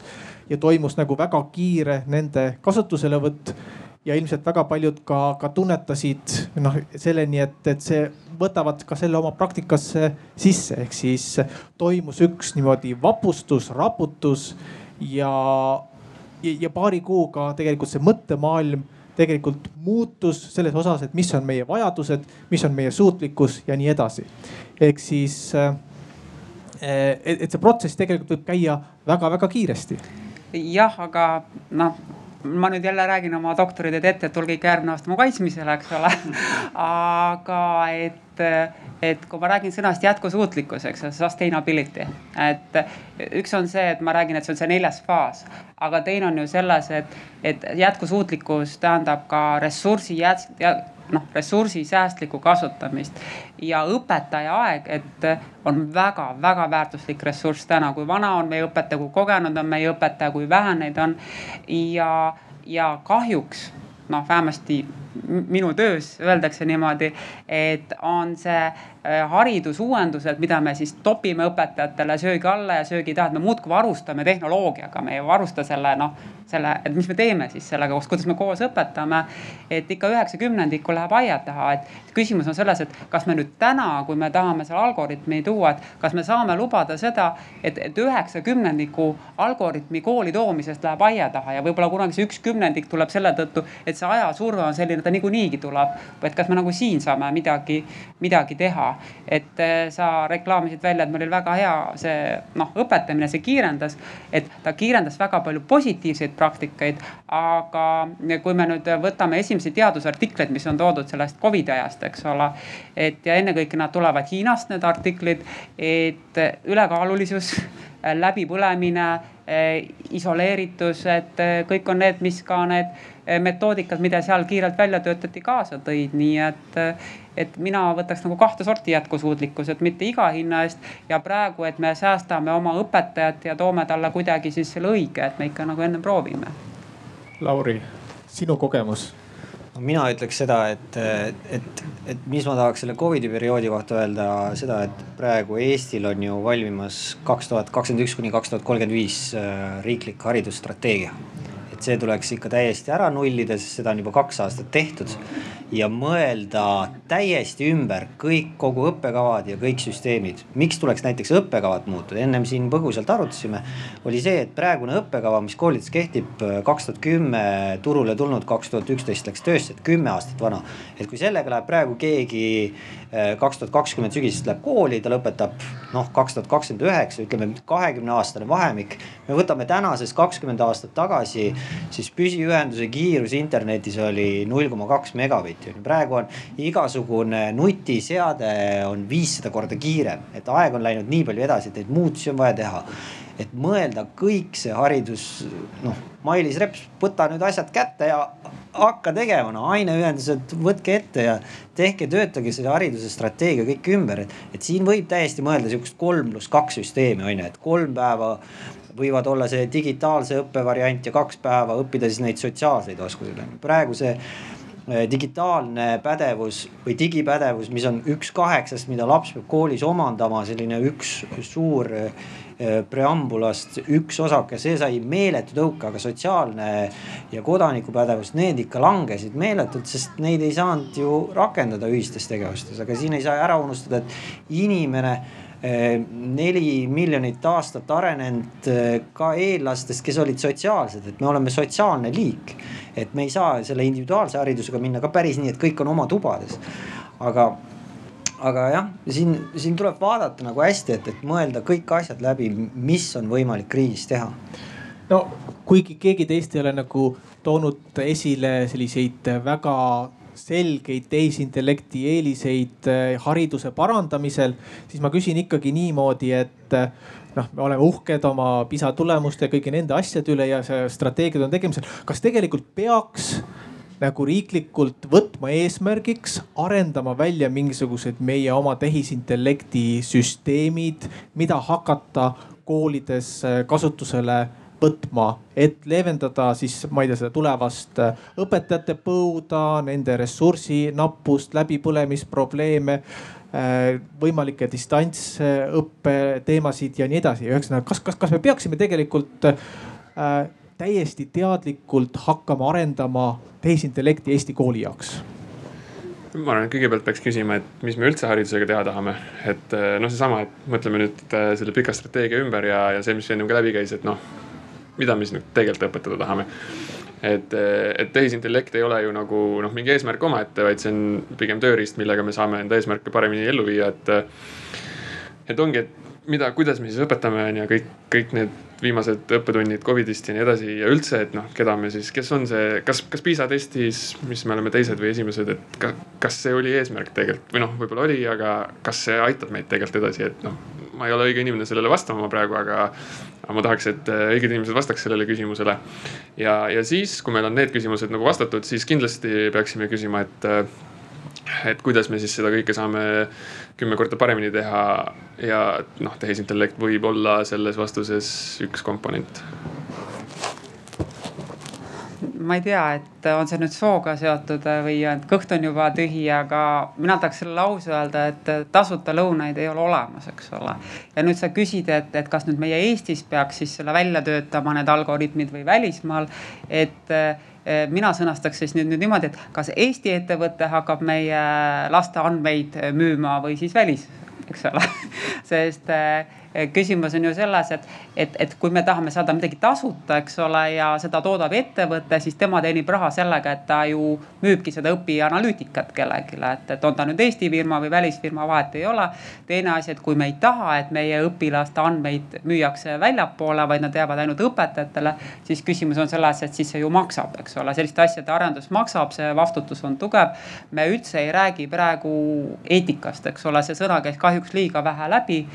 Speaker 2: ja toimus nagu väga kiire nende kasutuselevõtt ja ilmselt väga paljud ka, ka tunnetasid noh selleni, et, et see võtavad ka selle oma praktikasse sisse, ehk siis toimus üks niimoodi vapustus, raputus ja, ja, ja paari kuuga tegelikult see mõttemaailm tegelikult muutus selles osas, et mis on meie vajadused, mis on meie suutlikkus ja nii edasi. ehk siis et, et see protsess tegelikult võib käia väga-väga kiiresti
Speaker 1: jah, aga noh ma nüüd jälle räägin oma doktoritööd ette, et tulge ikka järgmine aasta mu kaitsmisele, eks ole. aga et, et kui ma räägin sõnast jätkusuutlikkus, eks ole, sustainability. et üks on see, et ma räägin, et see on see neljas faas, aga teine on ju selles, et, et jätkusuutlikkus tähendab ka ressursi jät-, noh ressursisäästlikku kasutamist. ja õpetaja aeg, et on väga-väga väärtuslik ressurss täna, kui vana on meie õpetaja, kui kogenud on meie õpetaja, kui vähe neid on. ja, ja kahjuks noh, vähemasti minu töös öeldakse niimoodi, et on see äh, haridusuuendused, mida me siis topime õpetajatele söögi alla ja söögi taha, et me muudkui varustame tehnoloogiaga, me ei varusta selle noh, selle, et mis me teeme siis sellega kuidas me koos õpetame. et ikka üheksa kümnendikku läheb aia taha, et küsimus on selles, et kas me nüüd täna, kui me tahame selle algoritmi tuua, et kas me saame lubada seda, et, et üheksa kümnendiku algoritmi kooli toomisest läheb aia taha ja võib-olla kunagi see üks kümnendik tuleb selle tõttu, et see ajasurve on selline, ta niikuinii tuleb. et kas me nagu siin saame midagi, midagi teha. et eh, sa reklaamisid välja, et meil oli väga hea see noh, õpetamine, see kiirendas. et ta kiirendas väga palju positiivseid praktikaid. aga kui me nüüd võtame esimesi teadusartikleid, mis on toodud sellest Covidi ajast, eks ole. et ja ennekõike nad tulevad Hiinast, need artiklid, et ülekaalulisus läbipõlemine, eh, isoleeritus, et kõik on need, mis ka need metoodikad, mida seal kiirelt välja töötati, kaasa tõid, nii et. et mina võtaks nagu kahte sorti jätkusuutlikkused, mitte iga hinna eest ja praegu, et me säästame oma õpetajat ja toome talle kuidagi siis selle õige, et me ikka nagu enne proovime.
Speaker 2: Lauri, sinu kogemus
Speaker 4: no mina ütleks seda, et, et, et mis ma tahaks selle Covidi perioodi kohta öelda seda, et praegu Eestil on ju valmimas kaks tuhat kakskümmend üks kuni kaks tuhat kolmkümmend viis äh, riiklik haridusstrateegia. Et see tuleks ikka täiesti ära nullida, sest seda on juba kaks aastat tehtud. ja mõelda täiesti ümber kõik, kogu õppekavad ja kõik süsteemid. miks tuleks näiteks õppekavad muuta, ennem siin põgusalt arutasime. oli see, et praegune õppekava, mis koolides kehtib kaks tuhat kümme turule tulnud, kaks tuhat üksteist läks töösse, et kümme aastat vana. et kui sellega läheb praegu keegi eh, kaks tuhat kakskümmend sügisest läheb kooli, ta lõpetab noh, kaks tuhat kakskümmend üheksa, ütleme kahekümne aastane vahemik. me võtame tänasest kakskümmend aastat tagasi, siis püsiühenduse kiirus internetis oli null koma kaks megabitti. praegu on igasugune nutiseade on viissada korda kiirem, et aeg on läinud nii palju edasi, et neid muutusi on vaja teha. Et mõelda kõik see haridus, noh, Mailis Reps, võta nüüd asjad kätte ja hakka tegema, no aineühendused, võtke ette ja tehke, töötage selle hariduse strateegia kõik ümber, et, et siin võib täiesti mõelda sihukest kolm pluss kaks süsteemi on ju, et kolm päeva võivad olla see digitaalse õppe variant ja kaks päeva õppida siis neid sotsiaalseid oskusi. praegu see eh, digitaalne pädevus või digipädevus, mis on üks kaheksast, mida laps peab koolis omandama, selline üks suur Eh, preambulast üks osake, see sai meeletu tõuke, aga sotsiaalne ja kodanikupädevus, need ikka langesid meeletult, sest neid ei saanud ju rakendada ühistes tegevustes, aga siin ei saa ära unustada, et inimene neli miljonit aastat arenenud eh, ka eellastest, kes olid sotsiaalsed, et me oleme sotsiaalne liik. et me ei saa selle individuaalse haridusega minna ka päris nii, et kõik on oma tubades. aga aga jah, siin, siin tuleb vaadata nagu hästi, et, et mõelda kõik asjad läbi, mis on võimalik riigis teha.
Speaker 2: no kuigi keegi teist ei ole nagu toonud esile selliseid väga selgeid tehisintellekti eeliseid eh, hariduse parandamisel, siis ma küsin ikkagi niimoodi, et eh, noh, me oleme uhked oma PISA tulemuste ja kõigi nende asjade üle ja see strateegiad on tegemisel. kas tegelikult peaks nagu riiklikult võtma eesmärgiks arendama välja mingisugused meie oma tehisintellekti süsteemid, mida hakata koolides äh, kasutusele võtma, et leevendada siis, ma ei tea, seda tulevast äh, õpetajate põuda, nende ressursi nappust, läbipõlemisprobleeme äh, võimalikke distantsõppe teemasid ja nii edasi. ühesõnaga, kas, kas, kas me peaksime tegelikult äh, täiesti teadlikult hakkama arendama tehisintellekti Eesti kooli jaoks?
Speaker 3: ma arvan, et kõigepealt peaks küsima, et mis me üldse haridusega teha tahame, et eh, noh, seesama, et mõtleme nüüd selle pika strateegia ümber ja, ja see, mis ennem ka läbi käis, et noh, mida me siis nüüd tegelikult õpetada tahame. et, et tehisintellekt ei ole ju nagu noh, mingi eesmärk omaette, vaid see on pigem tööriist, millega me saame enda eesmärke paremini ellu viia, et. et ongi, et mida, kuidas me siis õpetame on ju kõik, kõik need viimased õppetunnid Covidist ja nii edasi ja üldse, et noh, keda me siis, kes on see, kas, kas PISA testis, mis me oleme teised või esimesed, et ka, kas see oli eesmärk tegelikult või noh, võib-olla oli, aga kas see aitab meid tegelikult edasi, et noh. Ma ei ole õige inimene sellele vastama praegu, aga, aga ma tahaks, et äh, õiged inimesed vastaks sellele küsimusele. ja, ja siis, kui meil on need küsimused nagu vastatud, siis kindlasti peaksime küsima, et äh, et kuidas me siis seda kõike saame kümme korda paremini teha ja noh, tehisintellekt võib olla selles vastuses üks komponent
Speaker 1: ma ei tea, et on see nüüd sooga seotud või et kõht on juba tühi, aga mina tahaks selle lause öelda, et tasuta lõunaid ei ole olemas, eks ole. ja nüüd sa küsid, et, et kas nüüd meie Eestis peaks siis selle välja töötama, need algoritmid või välismaal, et Eh, mina sõnastaks siis nüüd, nüüd niimoodi, et kas Eesti ettevõte hakkab meie laste andmeid müüma või siis välis, eks ole sest küsimus on ju selles, et, et, et kui me tahame saada midagi tasuta, eks ole, ja seda toodab ettevõte, siis tema teenib raha sellega, et ta ju müübki seda õpianalüütikat kellelegi, et, et on ta nüüd Eesti firma või välisfirma, vahet ei ole. teine asi, et kui me ei taha, et meie õpilaste andmeid müüakse väljapoole, vaid nad jäävad ainult õpetajatele, siis küsimus on selles, et siis see ju maksab, eks ole, selliste asjade arendus maksab, see vastutus on tugev. me üldse ei räägi praegu eetikast, eks ole, see sõna käis kahjuks liiga vähe läbi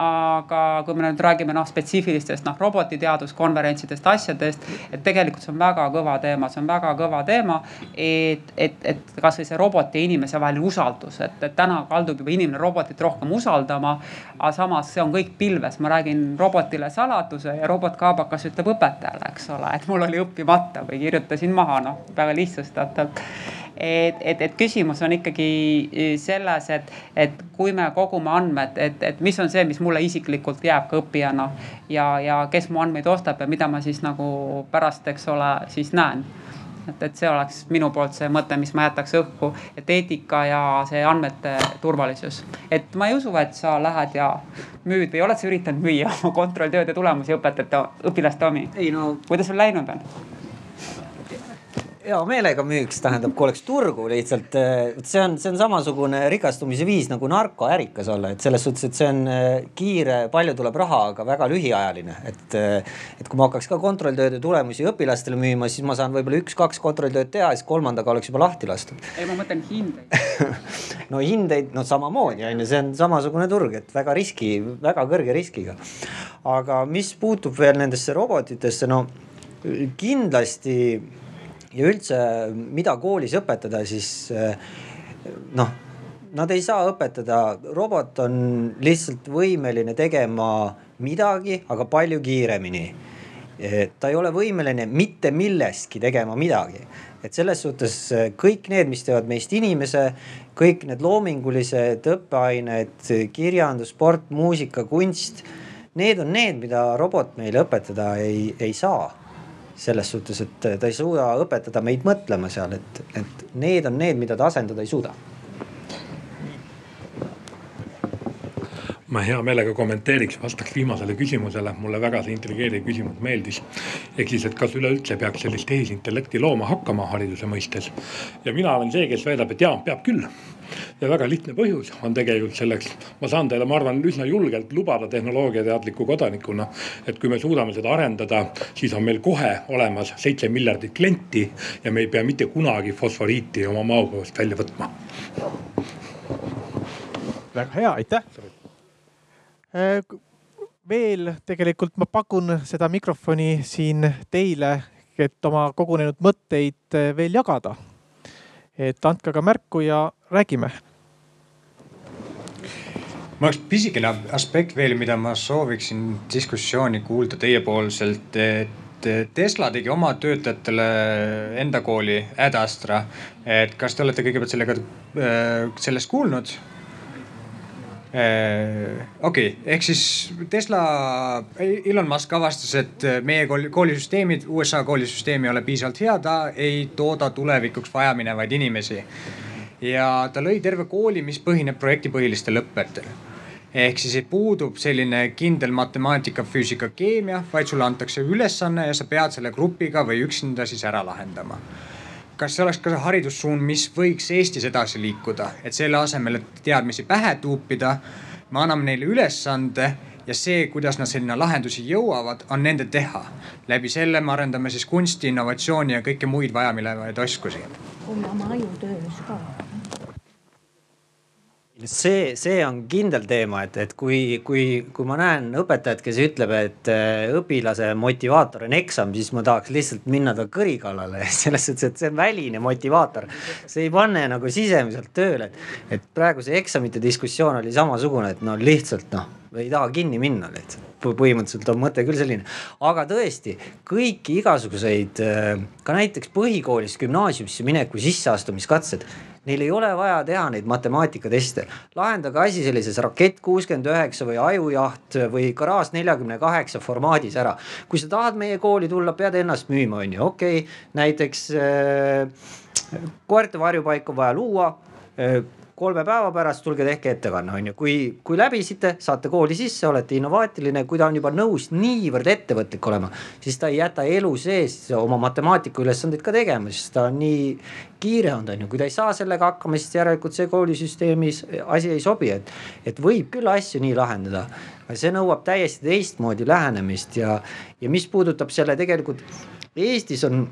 Speaker 1: aga kui me nüüd räägime noh spetsiifilistest noh robotiteaduskonverentsidest, asjadest, et tegelikult see on väga kõva teema, see on väga kõva teema. et, et, et kasvõi see roboti ja inimese vaheline usaldus, et, et täna kaldub juba inimene robotit rohkem usaldama. aga samas see on kõik pilves, ma räägin robotile saladuse ja robot kaabakas ütleb õpetajale, eks ole, et mul oli õppimata või kirjutasin maha, noh väga lihtsustatult et, et, et küsimus on ikkagi selles, et, et kui me kogume andmed, et, et mis on see, mis mulle isiklikult jääb ka õppijana ja, ja kes mu andmeid ostab ja mida ma siis nagu pärast, eks ole, siis näen et, et see oleks minu poolt see mõte, mis ma jätaks õhku, et eetika ja see andmete turvalisus. et ma ei usu, et sa lähed ja müüd või oled sa üritanud müüa oma kontrolltööde tulemusi õpetajate, õpilaste omi? kuidas sul läinud on?
Speaker 4: Hea meelega müüks, tähendab, kui oleks turgu lihtsalt. Eh, see on, see on samasugune rikastumise viis nagu narkoärikas olla, et selles suhtes, et see on eh, kiire, palju tuleb raha, aga väga lühiajaline. et, eh, et kui ma hakkaks ka kontrolltööde tulemusi õpilastele müüma, siis ma saan võib-olla üks-kaks kontrolltööd teha, siis kolmandaga oleks juba lahti lastud.
Speaker 1: ei, ma mõtlen hindeid
Speaker 4: no hindeid, no samamoodi on ju, see on samasugune turg, et väga riski, väga kõrge riskiga. aga mis puutub veel nendesse robotitesse, no kindlasti ja üldse, mida koolis õpetada, siis eh, noh, nad ei saa õpetada, robot on lihtsalt võimeline tegema midagi, aga palju kiiremini. Eh, ta ei ole võimeline mitte millestki tegema midagi, et selles suhtes eh, kõik need, mis teevad meist inimese, kõik need loomingulised õppeained, kirjandus, sport, muusika, kunst. Need on need, mida robot meile õpetada ei, ei saa selles suhtes, et ta ei suuda õpetada meid mõtlema seal, et, et need on need, mida ta asendada ei suuda
Speaker 11: ma hea meelega kommenteeriks, vastaks viimasele küsimusele, mulle väga see intrigeeriv küsimus meeldis. ehk siis, et kas üleüldse peaks sellist tehisintellekti looma hakkama hariduse mõistes. ja mina olen see, kes väidab, et jaa, peab küll. ja väga lihtne põhjus on tegelikult selleks, ma saan teile, ma arvan, üsna julgelt lubada tehnoloogiateadliku kodanikuna. et kui me suudame seda arendada, siis on meil kohe olemas seitse miljardit klienti ja me ei pea mitte kunagi fosforiiti oma maopõuest välja võtma.
Speaker 2: väga hea, aitäh Äh, veel tegelikult ma pakun seda mikrofoni siin teile, et oma kogunenud mõtteid äh, veel jagada. et andke aga märku ja räägime.
Speaker 8: mul oleks pisikene aspekt veel, mida ma sooviksin diskussiooni kuulda teiepoolselt, et Tesla tegi oma töötajatele enda kooli Ad Astra. et kas te olete kõigepealt sellega, äh, sellest kuulnud? Äh, okei okay., ehk siis Tesla, Elon Musk avastas, et meie koolisüsteemid, USA koolisüsteem ei ole piisavalt hea, ta ei tooda tulevikuks vajaminevaid inimesi. ja ta lõi terve kooli, mis põhineb projektipõhilistel õppetel. ehk siis puudub selline kindel matemaatika, füüsika, keemia, vaid sulle antakse ülesanne ja sa pead selle grupiga või üksinda siis ära lahendama kas see oleks ka see haridussuund, mis võiks Eestis edasi liikuda, et selle asemel, et teadmisi pähe tuupida, me anname neile ülesande ja see, kuidas nad sinna lahendusi jõuavad, on nende teha. läbi selle me arendame siis kunsti, innovatsiooni ja kõiki muid vajaminevaid oskusi.
Speaker 13: oma ajutöös ka
Speaker 4: see, see on kindel teema, et, et kui, kui, kui ma näen õpetajat, kes ütleb, et äh, õpilase motivaator on eksam, siis ma tahaks lihtsalt minna ta kõri kallale. Selles suhtes, et see on väline motivaator. see ei pane nagu sisemiselt tööle, et, et praegu see eksamite diskussioon oli samasugune, et no lihtsalt noh, ei taha kinni minna lihtsalt. Põhimõtteliselt on mõte küll selline, aga tõesti kõiki igasuguseid äh, ka näiteks põhikoolist gümnaasiumisse mineku sisseastumiskatsed Neil ei ole vaja teha neid matemaatikateste, lahendage asi sellises rakett kuuskümmend üheksa või ajujaht või garaaž neljakümne kaheksa formaadis ära. kui sa tahad meie kooli tulla, pead ennast müüma, on ju, okei okay., näiteks äh, koerte varjupaik on vaja luua äh, kolme päeva pärast tulge tehke ettekanne, on ju, kui, kui läbisite, saate kooli sisse, olete innovaatiline, kui ta on juba nõus niivõrd ettevõtlik olema, siis ta ei jäta elu sees oma matemaatika ülesandeid ka tegema, sest ta on nii kiire olnud, on ju, kui ta ei saa sellega hakkama, siis järelikult see koolisüsteemis asi ei sobi, et, et võib küll asju nii lahendada. see nõuab täiesti teistmoodi lähenemist ja, ja mis puudutab selle tegelikult Eestis on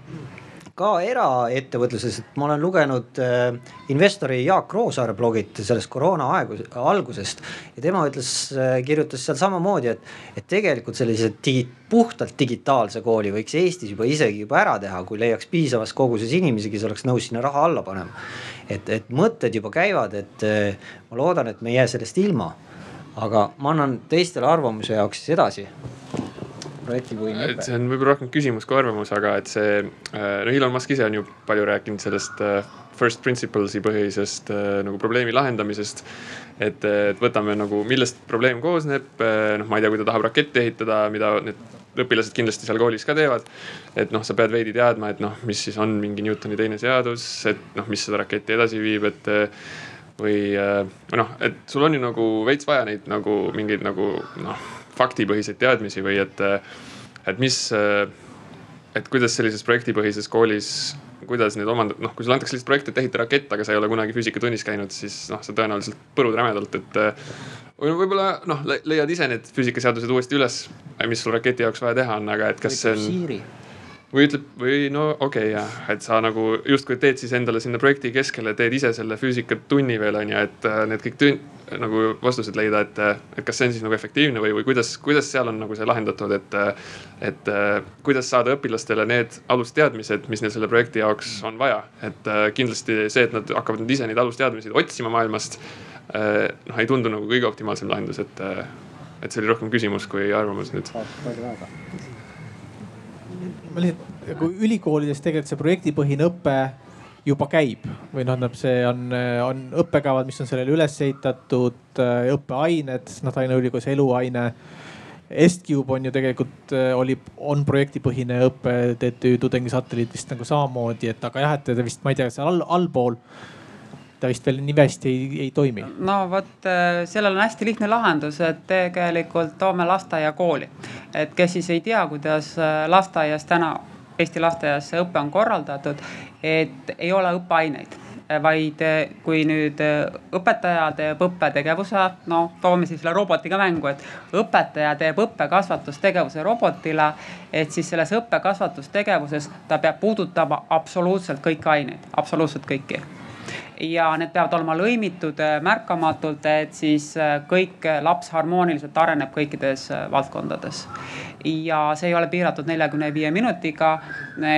Speaker 4: ka eraettevõtluses, et ma olen lugenud äh, investori Jaak Roosaare blogit sellest koroona aegu, algusest. ja tema ütles äh,, kirjutas seal samamoodi, et, et tegelikult sellise digi, puhtalt digitaalse kooli võiks Eestis juba isegi juba ära teha, kui leiaks piisavas koguses inimesi, kes oleks nõus sinna raha alla panema. et, et mõtted juba käivad, et äh, ma loodan, et me ei jää sellest ilma. aga ma annan teistele arvamuse jaoks siis edasi projektipõhine õpe.
Speaker 3: see on võib-olla rohkem küsimus kui arvamus, aga et see, no Elon Musk ise on ju palju rääkinud sellest first principles'i põhisest nagu probleemi lahendamisest. et, et võtame nagu, millest probleem koosneb, noh, ma ei tea, kui ta tahab raketti ehitada, mida need õpilased kindlasti seal koolis ka teevad. et noh, sa pead veidi teadma, et noh, mis siis on mingi Newtoni teine seadus, et noh, mis seda raketti edasi viib, et või noh, et sul on ju nagu veits vaja neid nagu mingeid nagu noh, faktipõhiseid teadmisi või et, et mis, et kuidas sellises projektipõhises koolis kuidas neid omandada, noh, kui sulle antakse lihtsalt projekt, et ehita rakett, aga sa ei ole kunagi füüsikatunnis käinud, siis noh, sa tõenäoliselt põrud rämedalt, et. või võib-olla noh, leiad ise need füüsikaseadused uuesti üles, mis sul raketi jaoks vaja teha on, aga et kas see on. Või ütleb või no okei okay, jah, et sa nagu justkui teed siis endale sinna projekti keskele, teed ise selle füüsikatunni veel on ju, et need kõik tün-, nagu vastused leida, et, et kas see on siis nagu efektiivne või, või kuidas, kuidas seal on nagu see lahendatud, et. et kuidas saada õpilastele need alusteadmised, mis neil selle projekti jaoks on vaja, et kindlasti see, et nad hakkavad nüüd ise neid alusteadmisi otsima maailmast. noh, ei tundu nagu kõige optimaalsem lahendus, et, et see oli rohkem küsimus kui arvamus nüüd.
Speaker 2: Ma lihtsalt, kui ülikoolides tegelikult see projektipõhine õpe juba käib või noh, tähendab, see on, on õppekavad, mis on sellele üles ehitatud, äh, õppeained, noh Tallinna Ülikoolis eluaine. Estcube on ju tegelikult oli, on projektipõhine õpe, TTÜ tudengisatelliit vist nagu samamoodi, et aga jah, et vist, ma ei tea, seal all, allpool ta vist veel nii hästi ei, ei toimi.
Speaker 1: no vot, äh, sellel on hästi lihtne lahendus, et tegelikult toome lasteaia kooli. et kes siis ei tea, kuidas äh, lasteaias täna Eesti lasteaias see õpe on korraldatud, et ei ole õppeaineid vaid kui nüüd õpetaja teeb õppetegevuse, no toome siis selle robotiga mängu, et õpetaja teeb õppekasvatustegevuse robotile. et siis selles õppekasvatustegevuses ta peab puudutama absoluutselt kõiki aineid, absoluutselt kõiki ja need peavad olema lõimitud äh, märkamatult, et siis äh, kõik äh, laps harmooniliselt areneb kõikides valdkondades. ja see ei ole piiratud neljakümne viie minutiga.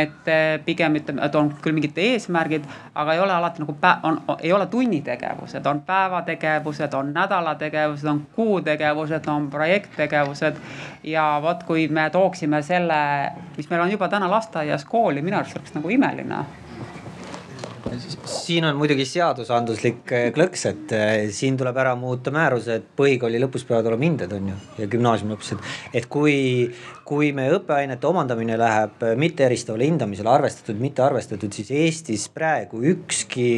Speaker 1: et pigem ütleme, et on küll mingid eesmärgid, aga ei ole alati nagu pä-, on, ei ole tunnitegevused, on päevategevused, on nädalategevused, on kuutegevused, on projekttegevused. ja vot, kui me tooksime selle, mis meil on juba täna lasteaias kooli, minu arust oleks nagu imeline
Speaker 4: siin on muidugi seadusandluslik äh, klõks, et äh, siin tuleb ära muuta määrus, et põhikooli lõpus peavad olema hinded, on ju, ja gümnaasiumi lõpus, et. et kui, kui me õppeainete omandamine läheb äh, mitteeristavale hindamisele arvestatud, mitte arvestatud, siis Eestis praegu ükski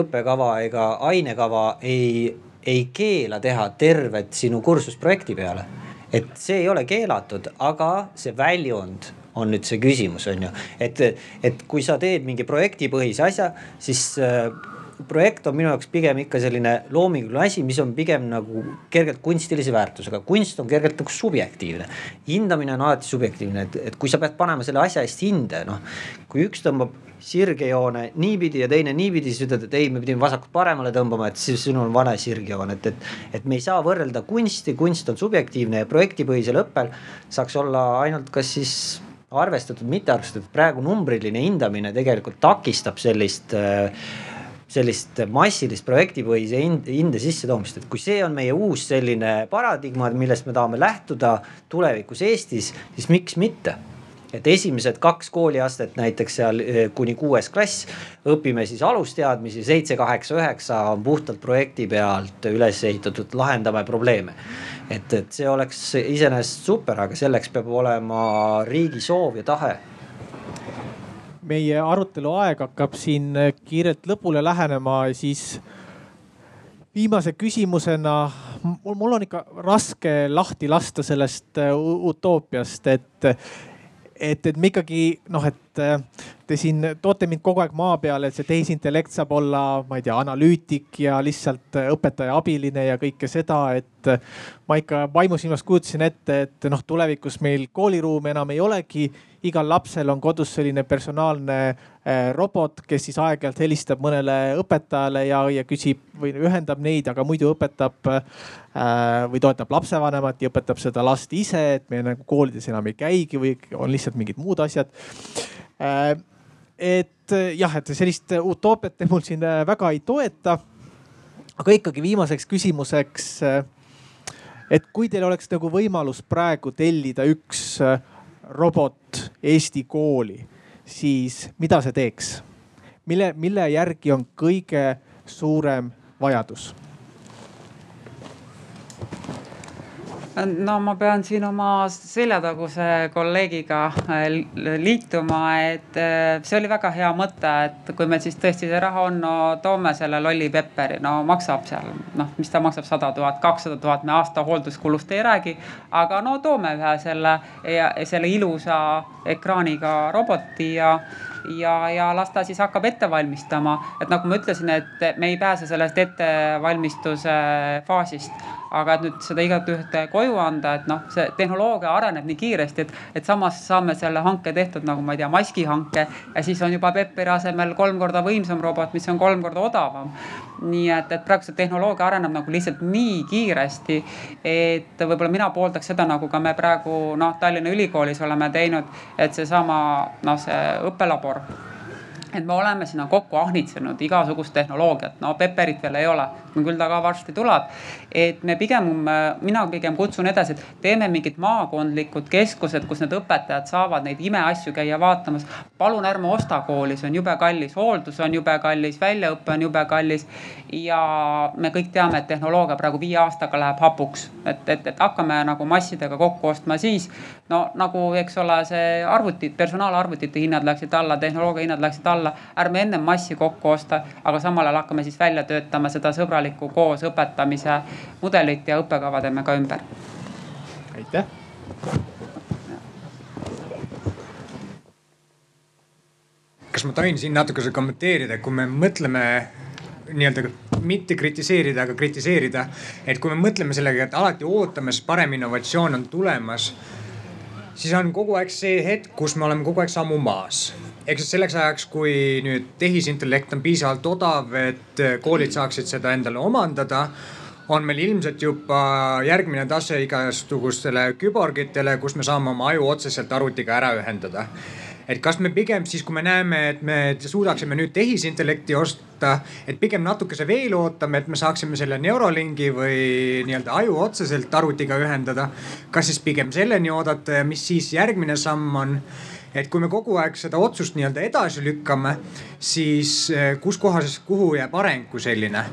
Speaker 4: õppekava ega ainekava ei, ei keela teha tervet sinu kursusprojekti peale et see ei ole keelatud, aga see väljund on nüüd see küsimus, on ju. et, et kui sa teed mingi projektipõhise asja, siis äh, projekt on minu jaoks pigem ikka selline loominguline asi, mis on pigem nagu kergelt kunstilise väärtusega. kunst on kergelt nagu subjektiivne. hindamine on alati subjektiivne, et, et kui sa pead panema selle asja eest hinde, noh. kui üks tõmbab sirgejoone niipidi ja teine niipidi, siis ütled, et ei, me pidime vasakult paremale tõmbama, et siis sinul on vale sirgjoon, et, et. et me ei saa võrrelda kunsti, kunst on subjektiivne ja projektipõhisel õppel saaks olla ainult kas siis arvestatud, mitte arvestatud, praegu numbriline hindamine tegelikult takistab sellist sellist massilist projektipõhise hinde sissetoomist, et kui see on meie uus selline paradigma, millest me tahame lähtuda tulevikus Eestis, siis miks mitte et esimesed kaks kooliastet näiteks seal eh, kuni kuues klass õpime siis alusteadmisi, seitse, kaheksa, üheksa on puhtalt projekti pealt üles ehitatud, lahendame probleeme. Et, et see oleks iseenesest super, aga selleks peab olema riigi soov ja tahe.
Speaker 2: Meie arutelu aeg hakkab siin kiirelt lõpule lähenema, siis viimase küsimusena mul, on ikka raske lahti lasta sellest utoopiast, et, et, et me ikkagi noh, et te siin toote mind kogu aeg maa peale, et see tehisintellekt saab olla, ma ei tea, analüütik ja lihtsalt õpetaja abiline ja kõike seda, et ma ikka vaimusilmas kujutasin ette, et noh, tulevikus meil kooliruume enam ei olegi. Igal lapsel on kodus selline personaalne äh, robot, kes siis aeg-ajalt helistab mõnele õpetajale ja, ja küsib või ühendab neid, aga muidu õpetab äh, või toetab lapsevanemat ja õpetab seda last ise, et me nagu koolides enam ei käigi või on lihtsalt mingid muud asjad äh, et jah, et sellist utoopiat te mul siin väga ei toeta. aga ikkagi viimaseks küsimuseks. Et kui teil oleks nagu võimalus praegu tellida üks äh, robot Eesti kooli, siis mida see teeks? mille, mille järgi on kõige suurem vajadus?
Speaker 1: No ma pean siin oma seljataguse kolleegiga äh, liituma, et äh, see oli väga hea mõte, et kui meil siis tõesti see raha on, no toome selle lolli Pepperi, no maksab seal noh, mis ta maksab, sada tuhat, kakssada tuhat, me aasta hoolduskulust ei räägi. aga no toome ühe selle selle ilusa ekraaniga roboti ja ja, ja las ta siis hakkab ette valmistama. et nagu ma ütlesin, et me ei pääse sellest ettevalmistuse faasist aga et nüüd seda igat ühte koju anda, et noh, see tehnoloogia areneb nii kiiresti, et, et samas saame selle hanke tehtud nagu ma ei tea, maskihanke ja siis on juba Pepperi asemel kolm korda võimsam robot, mis on kolm korda odavam. nii et, et praegu see tehnoloogia areneb nagu lihtsalt nii kiiresti, et võib-olla mina pooldaks seda, nagu ka me praegu noh, Tallinna Ülikoolis oleme teinud, et seesama noh, see õppelabor et me oleme sinna kokku ahnitsenud igasugust tehnoloogiat, no Pepperit veel ei ole, küll ta ka varsti tuleb. et me pigem, mina pigem kutsun edasi, et teeme mingid maakondlikud keskused, kus need õpetajad saavad neid imeasju käia vaatamas. palun ärme osta kooli, see on jube kallis, hooldus on jube kallis, väljaõpe on jube kallis. ja me kõik teame, et tehnoloogia praegu viie aastaga läheb hapuks, et, et, et hakkame nagu massidega kokku ostma siis. No nagu, eks ole, see arvutid, personaalarvutite hinnad läksid alla, tehnoloogia hinnad läksid alla ärme ennem massi kokku osta, aga samal ajal hakkame siis välja töötama seda sõbralikku koos õpetamise mudelit ja õppekava teeme ka ümber.
Speaker 2: aitäh.
Speaker 8: kas ma tohin siin natukese kommenteerida, kui me mõtleme nii-öelda mitte kritiseerida, aga kritiseerida. et kui me mõtleme sellega, et alati ootame, sest parem innovatsioon on tulemas. Siis on kogu aeg see hetk, kus me oleme kogu aeg sammu maas ehk siis selleks ajaks, kui nüüd tehisintellekt on piisavalt odav, et koolid saaksid seda endale omandada on meil ilmselt juba järgmine tase igasugustele küborgitele, kus me saame oma aju otseselt arvutiga ära ühendada. Et kas me pigem siis, kui me näeme, et me suudaksime nüüd tehisintellekti osta, et pigem natukese veel ootame, et me saaksime selle Neurolingi või nii-öelda aju otseselt arvutiga ühendada. kas siis pigem selleni oodata ja mis siis järgmine samm on et kui me kogu aeg seda otsust nii-öelda edasi lükkame, siis eh, kus kohas, kuhu jääb areng kui selline?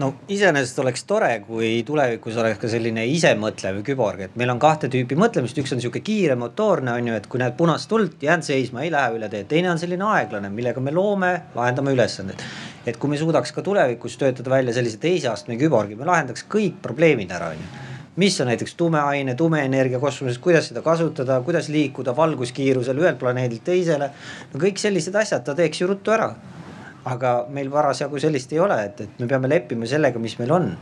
Speaker 4: No iseenesest oleks tore, kui tulevikus oleks ka selline isemõtlev küborg, et meil on kahte tüüpi mõtlemist, üks on sihuke kiire motoorne on ju, et kui näed punast tuld, jään seisma, ei lähe üle teed. teine on selline aeglane, millega me loome, lahendame ülesandeid. et kui me suudaks ka tulevikus töötada välja sellise teise astme küborgi, me lahendaks kõik probleemid ära, on ju mis on näiteks tumeaine, tumeenergia kosmoses, kuidas seda kasutada, kuidas liikuda valguskiirusel ühelt planeedilt teisele. no kõik sellised asjad ta teeks ju ruttu ära. Aga meil parasjagu sellist ei ole, et, et me peame leppima sellega, mis meil on.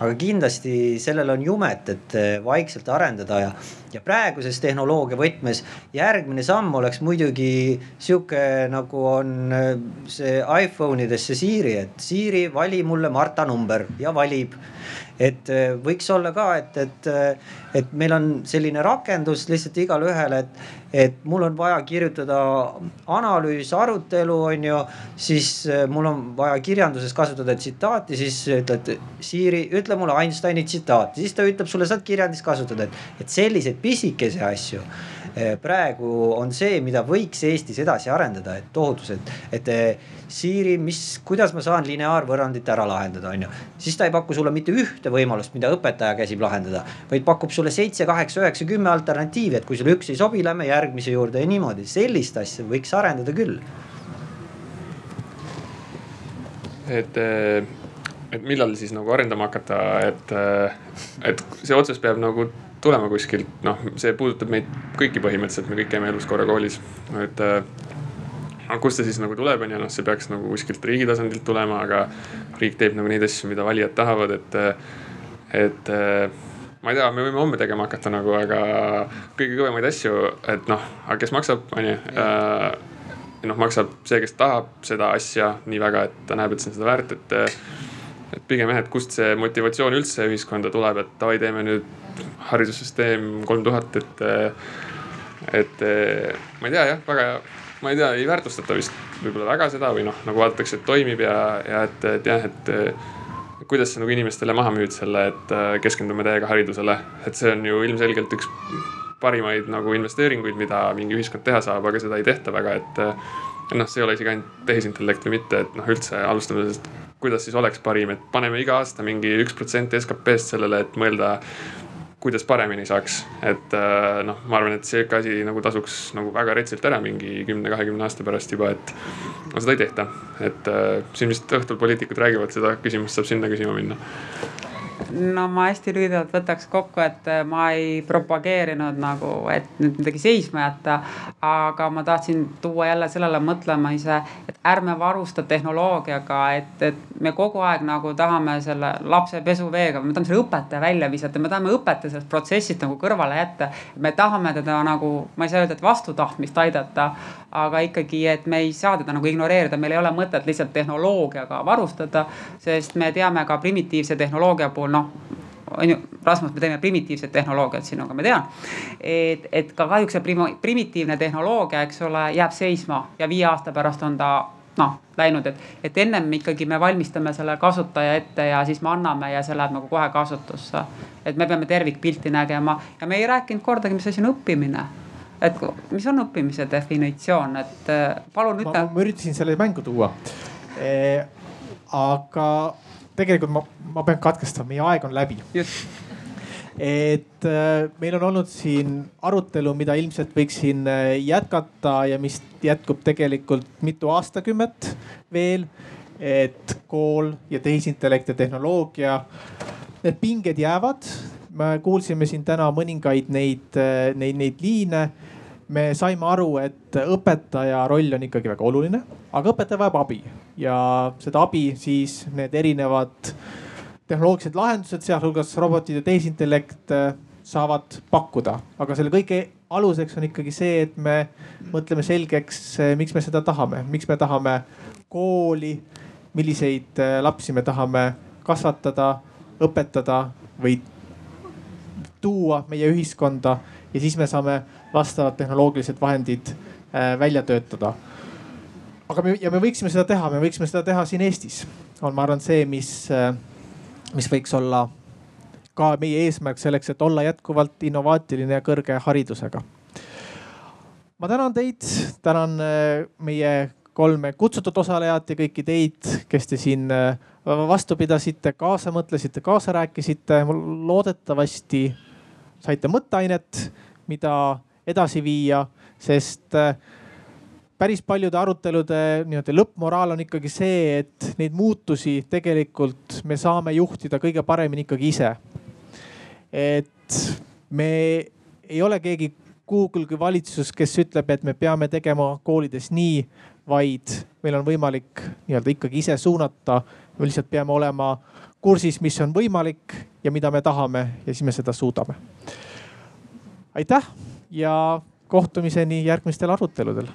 Speaker 4: Aga kindlasti sellel on jumet, et eh, vaikselt arendada ja, ja praeguses tehnoloogia võtmes järgmine samm oleks muidugi sihuke nagu on eh, see iPhone ides see Siri, et Siri, vali mulle Marta number ja valib et äh, võiks olla ka, et, et, äh, et meil on selline rakendus lihtsalt igale ühele, et, et mul on vaja kirjutada analüüs, arutelu, on ju. siis äh, mul on vaja kirjanduses kasutada tsitaati, siis ütled Siiri, ütle mulle Einsteini tsitaati, siis ta ütleb sulle, saad kirjandist kasutada, et, et selliseid pisikesi asju praegu on see, mida võiks Eestis edasi arendada, et tohutus, et, et Siiri, mis, kuidas ma saan lineaarvõrrandit ära lahendada, on ju. siis ta ei paku sulle mitte ühte võimalust, mida õpetaja käsib lahendada, vaid pakub sulle seitse, kaheksa, üheksa, kümme alternatiivi, et kui sulle üks ei sobi, lähme järgmise juurde ja niimoodi, sellist asja võiks arendada küll.
Speaker 3: et, et millal siis nagu arendama hakata, et, et see otsus peab nagu tulema kuskilt, noh, see puudutab meid kõiki põhimõtteliselt, me kõik käime elus korra koolis, et aga kust see siis nagu tuleb, on ju, noh, see peaks nagu kuskilt riigi tasandilt tulema, aga riik teeb nagu neid asju, mida valijad tahavad, et, et ma ei tea, me võime homme tegema hakata nagu, aga kõige kõvemaid asju, et noh, aga kes maksab, on ju. noh, maksab see, kes tahab seda asja nii väga, et ta näeb, et see on seda väärt, et, et pigem jah, et kust see motivatsioon üldse ühiskonda tuleb, et davai, teeme nüüd haridussüsteem kolm tuhat, et, et ma ei tea jah, väga ma ei tea, ei väärtustata vist võib-olla väga seda või noh, nagu vaadatakse, et toimib ja, ja et, et jah, et kuidas sa nagu inimestele maha müüd selle, et keskendume täiega haridusele, et see on ju ilmselgelt üks parimaid nagu investeeringuid, mida mingi ühiskond teha saab, aga seda ei tehta väga, et. noh, see ei ole isegi ainult tehisintellekt või mitte, et noh, üldse alustame sellest, kuidas siis oleks parim, et paneme iga aasta mingi üks protsent SKP-st sellele, et mõelda kuidas paremini saaks, et noh, ma arvan, et sihuke asi nagu tasuks nagu väga retsilt ära mingi kümne, kahekümne aasta pärast juba, et. no seda ei tehta, et siin vist õhtul poliitikud räägivad seda küsimust, saab sinna küsima minna
Speaker 1: no ma hästi lühidalt võtaks kokku, et äh, ma ei propageerinud nagu, et nüüd midagi seisma jätta. aga ma tahtsin tuua jälle sellele mõtlema ise, et ärme varusta tehnoloogiaga, et, et me kogu aeg nagu tahame selle lapse pesuveega, me tahame selle õpetaja välja visata, me tahame õpetaja sellest protsessist nagu kõrvale jätta. me tahame teda nagu, ma ei saa öelda, et vastu tahtmist aidata, aga ikkagi, et me ei saa teda nagu ignoreerida, meil ei ole mõtet lihtsalt tehnoloogiaga varustada. sest me teame ka primitiivse tehnoloogia puhul, noh on ju, Rasmus, me teeme primitiivset tehnoloogiat sinuga, ma tean. et, et ka kahjuks see prim primitiivne tehnoloogia, eks ole, jääb seisma ja viie aasta pärast on ta noh läinud, et, et ennem ikkagi me valmistame selle kasutaja ette ja siis me anname ja see läheb nagu kohe kasutusse. et me peame tervikpilti nägema ja me ei rääkinud kordagi, mis asi on õppimine et mis on õppimise definitsioon, et palun ütle.
Speaker 2: ma üritasin selle mängu tuua e,. aga tegelikult ma, ma pean katkestama, meie aeg on läbi. et äh, meil on olnud siin arutelu, mida ilmselt võiks siin äh, jätkata ja mis jätkub tegelikult mitu aastakümmet veel. et kool ja tehisintellekt ja tehnoloogia, need pinged jäävad me kuulsime siin täna mõningaid neid, neid, neid liine me saime aru, et õpetaja roll on ikkagi väga oluline, aga õpetaja vajab abi. Ja seda abi siis need erinevad tehnoloogilised lahendused, sealhulgas robotid ja tehisintellekt äh, saavad pakkuda. aga selle kõige aluseks on ikkagi see, et me mõtleme selgeks, äh, miks me seda tahame, miks me tahame kooli, milliseid äh, lapsi me tahame kasvatada, õpetada või tuua meie ühiskonda. Ja siis me saame vastavad tehnoloogilised vahendid äh, välja töötada. aga me ja me võiksime seda teha, me võiksime seda teha siin Eestis, on, ma arvan, see, mis, äh, mis võiks olla ka meie eesmärk selleks, et olla jätkuvalt innovaatiline ja kõrge haridusega. ma tänan teid, tänan äh, meie kolme kutsutud osalejat ja kõiki teid, kes te siin vastu pidasite, kaasa mõtlesite, kaasa rääkisite. loodetavasti saite mõtteainet, mida edasi viia, sest äh, päris paljude arutelude nii-öelda lõppmoraal on ikkagi see, et neid muutusi tegelikult me saame juhtida kõige paremini ikkagi ise. et me ei ole keegi Google kui valitsus, kes ütleb, et me peame tegema koolides nii, vaid meil on võimalik nii-öelda ikkagi ise suunata. me lihtsalt peame olema kursis, mis on võimalik ja mida me tahame ja siis me seda suudame. aitäh ja kohtumiseni järgmistel aruteludel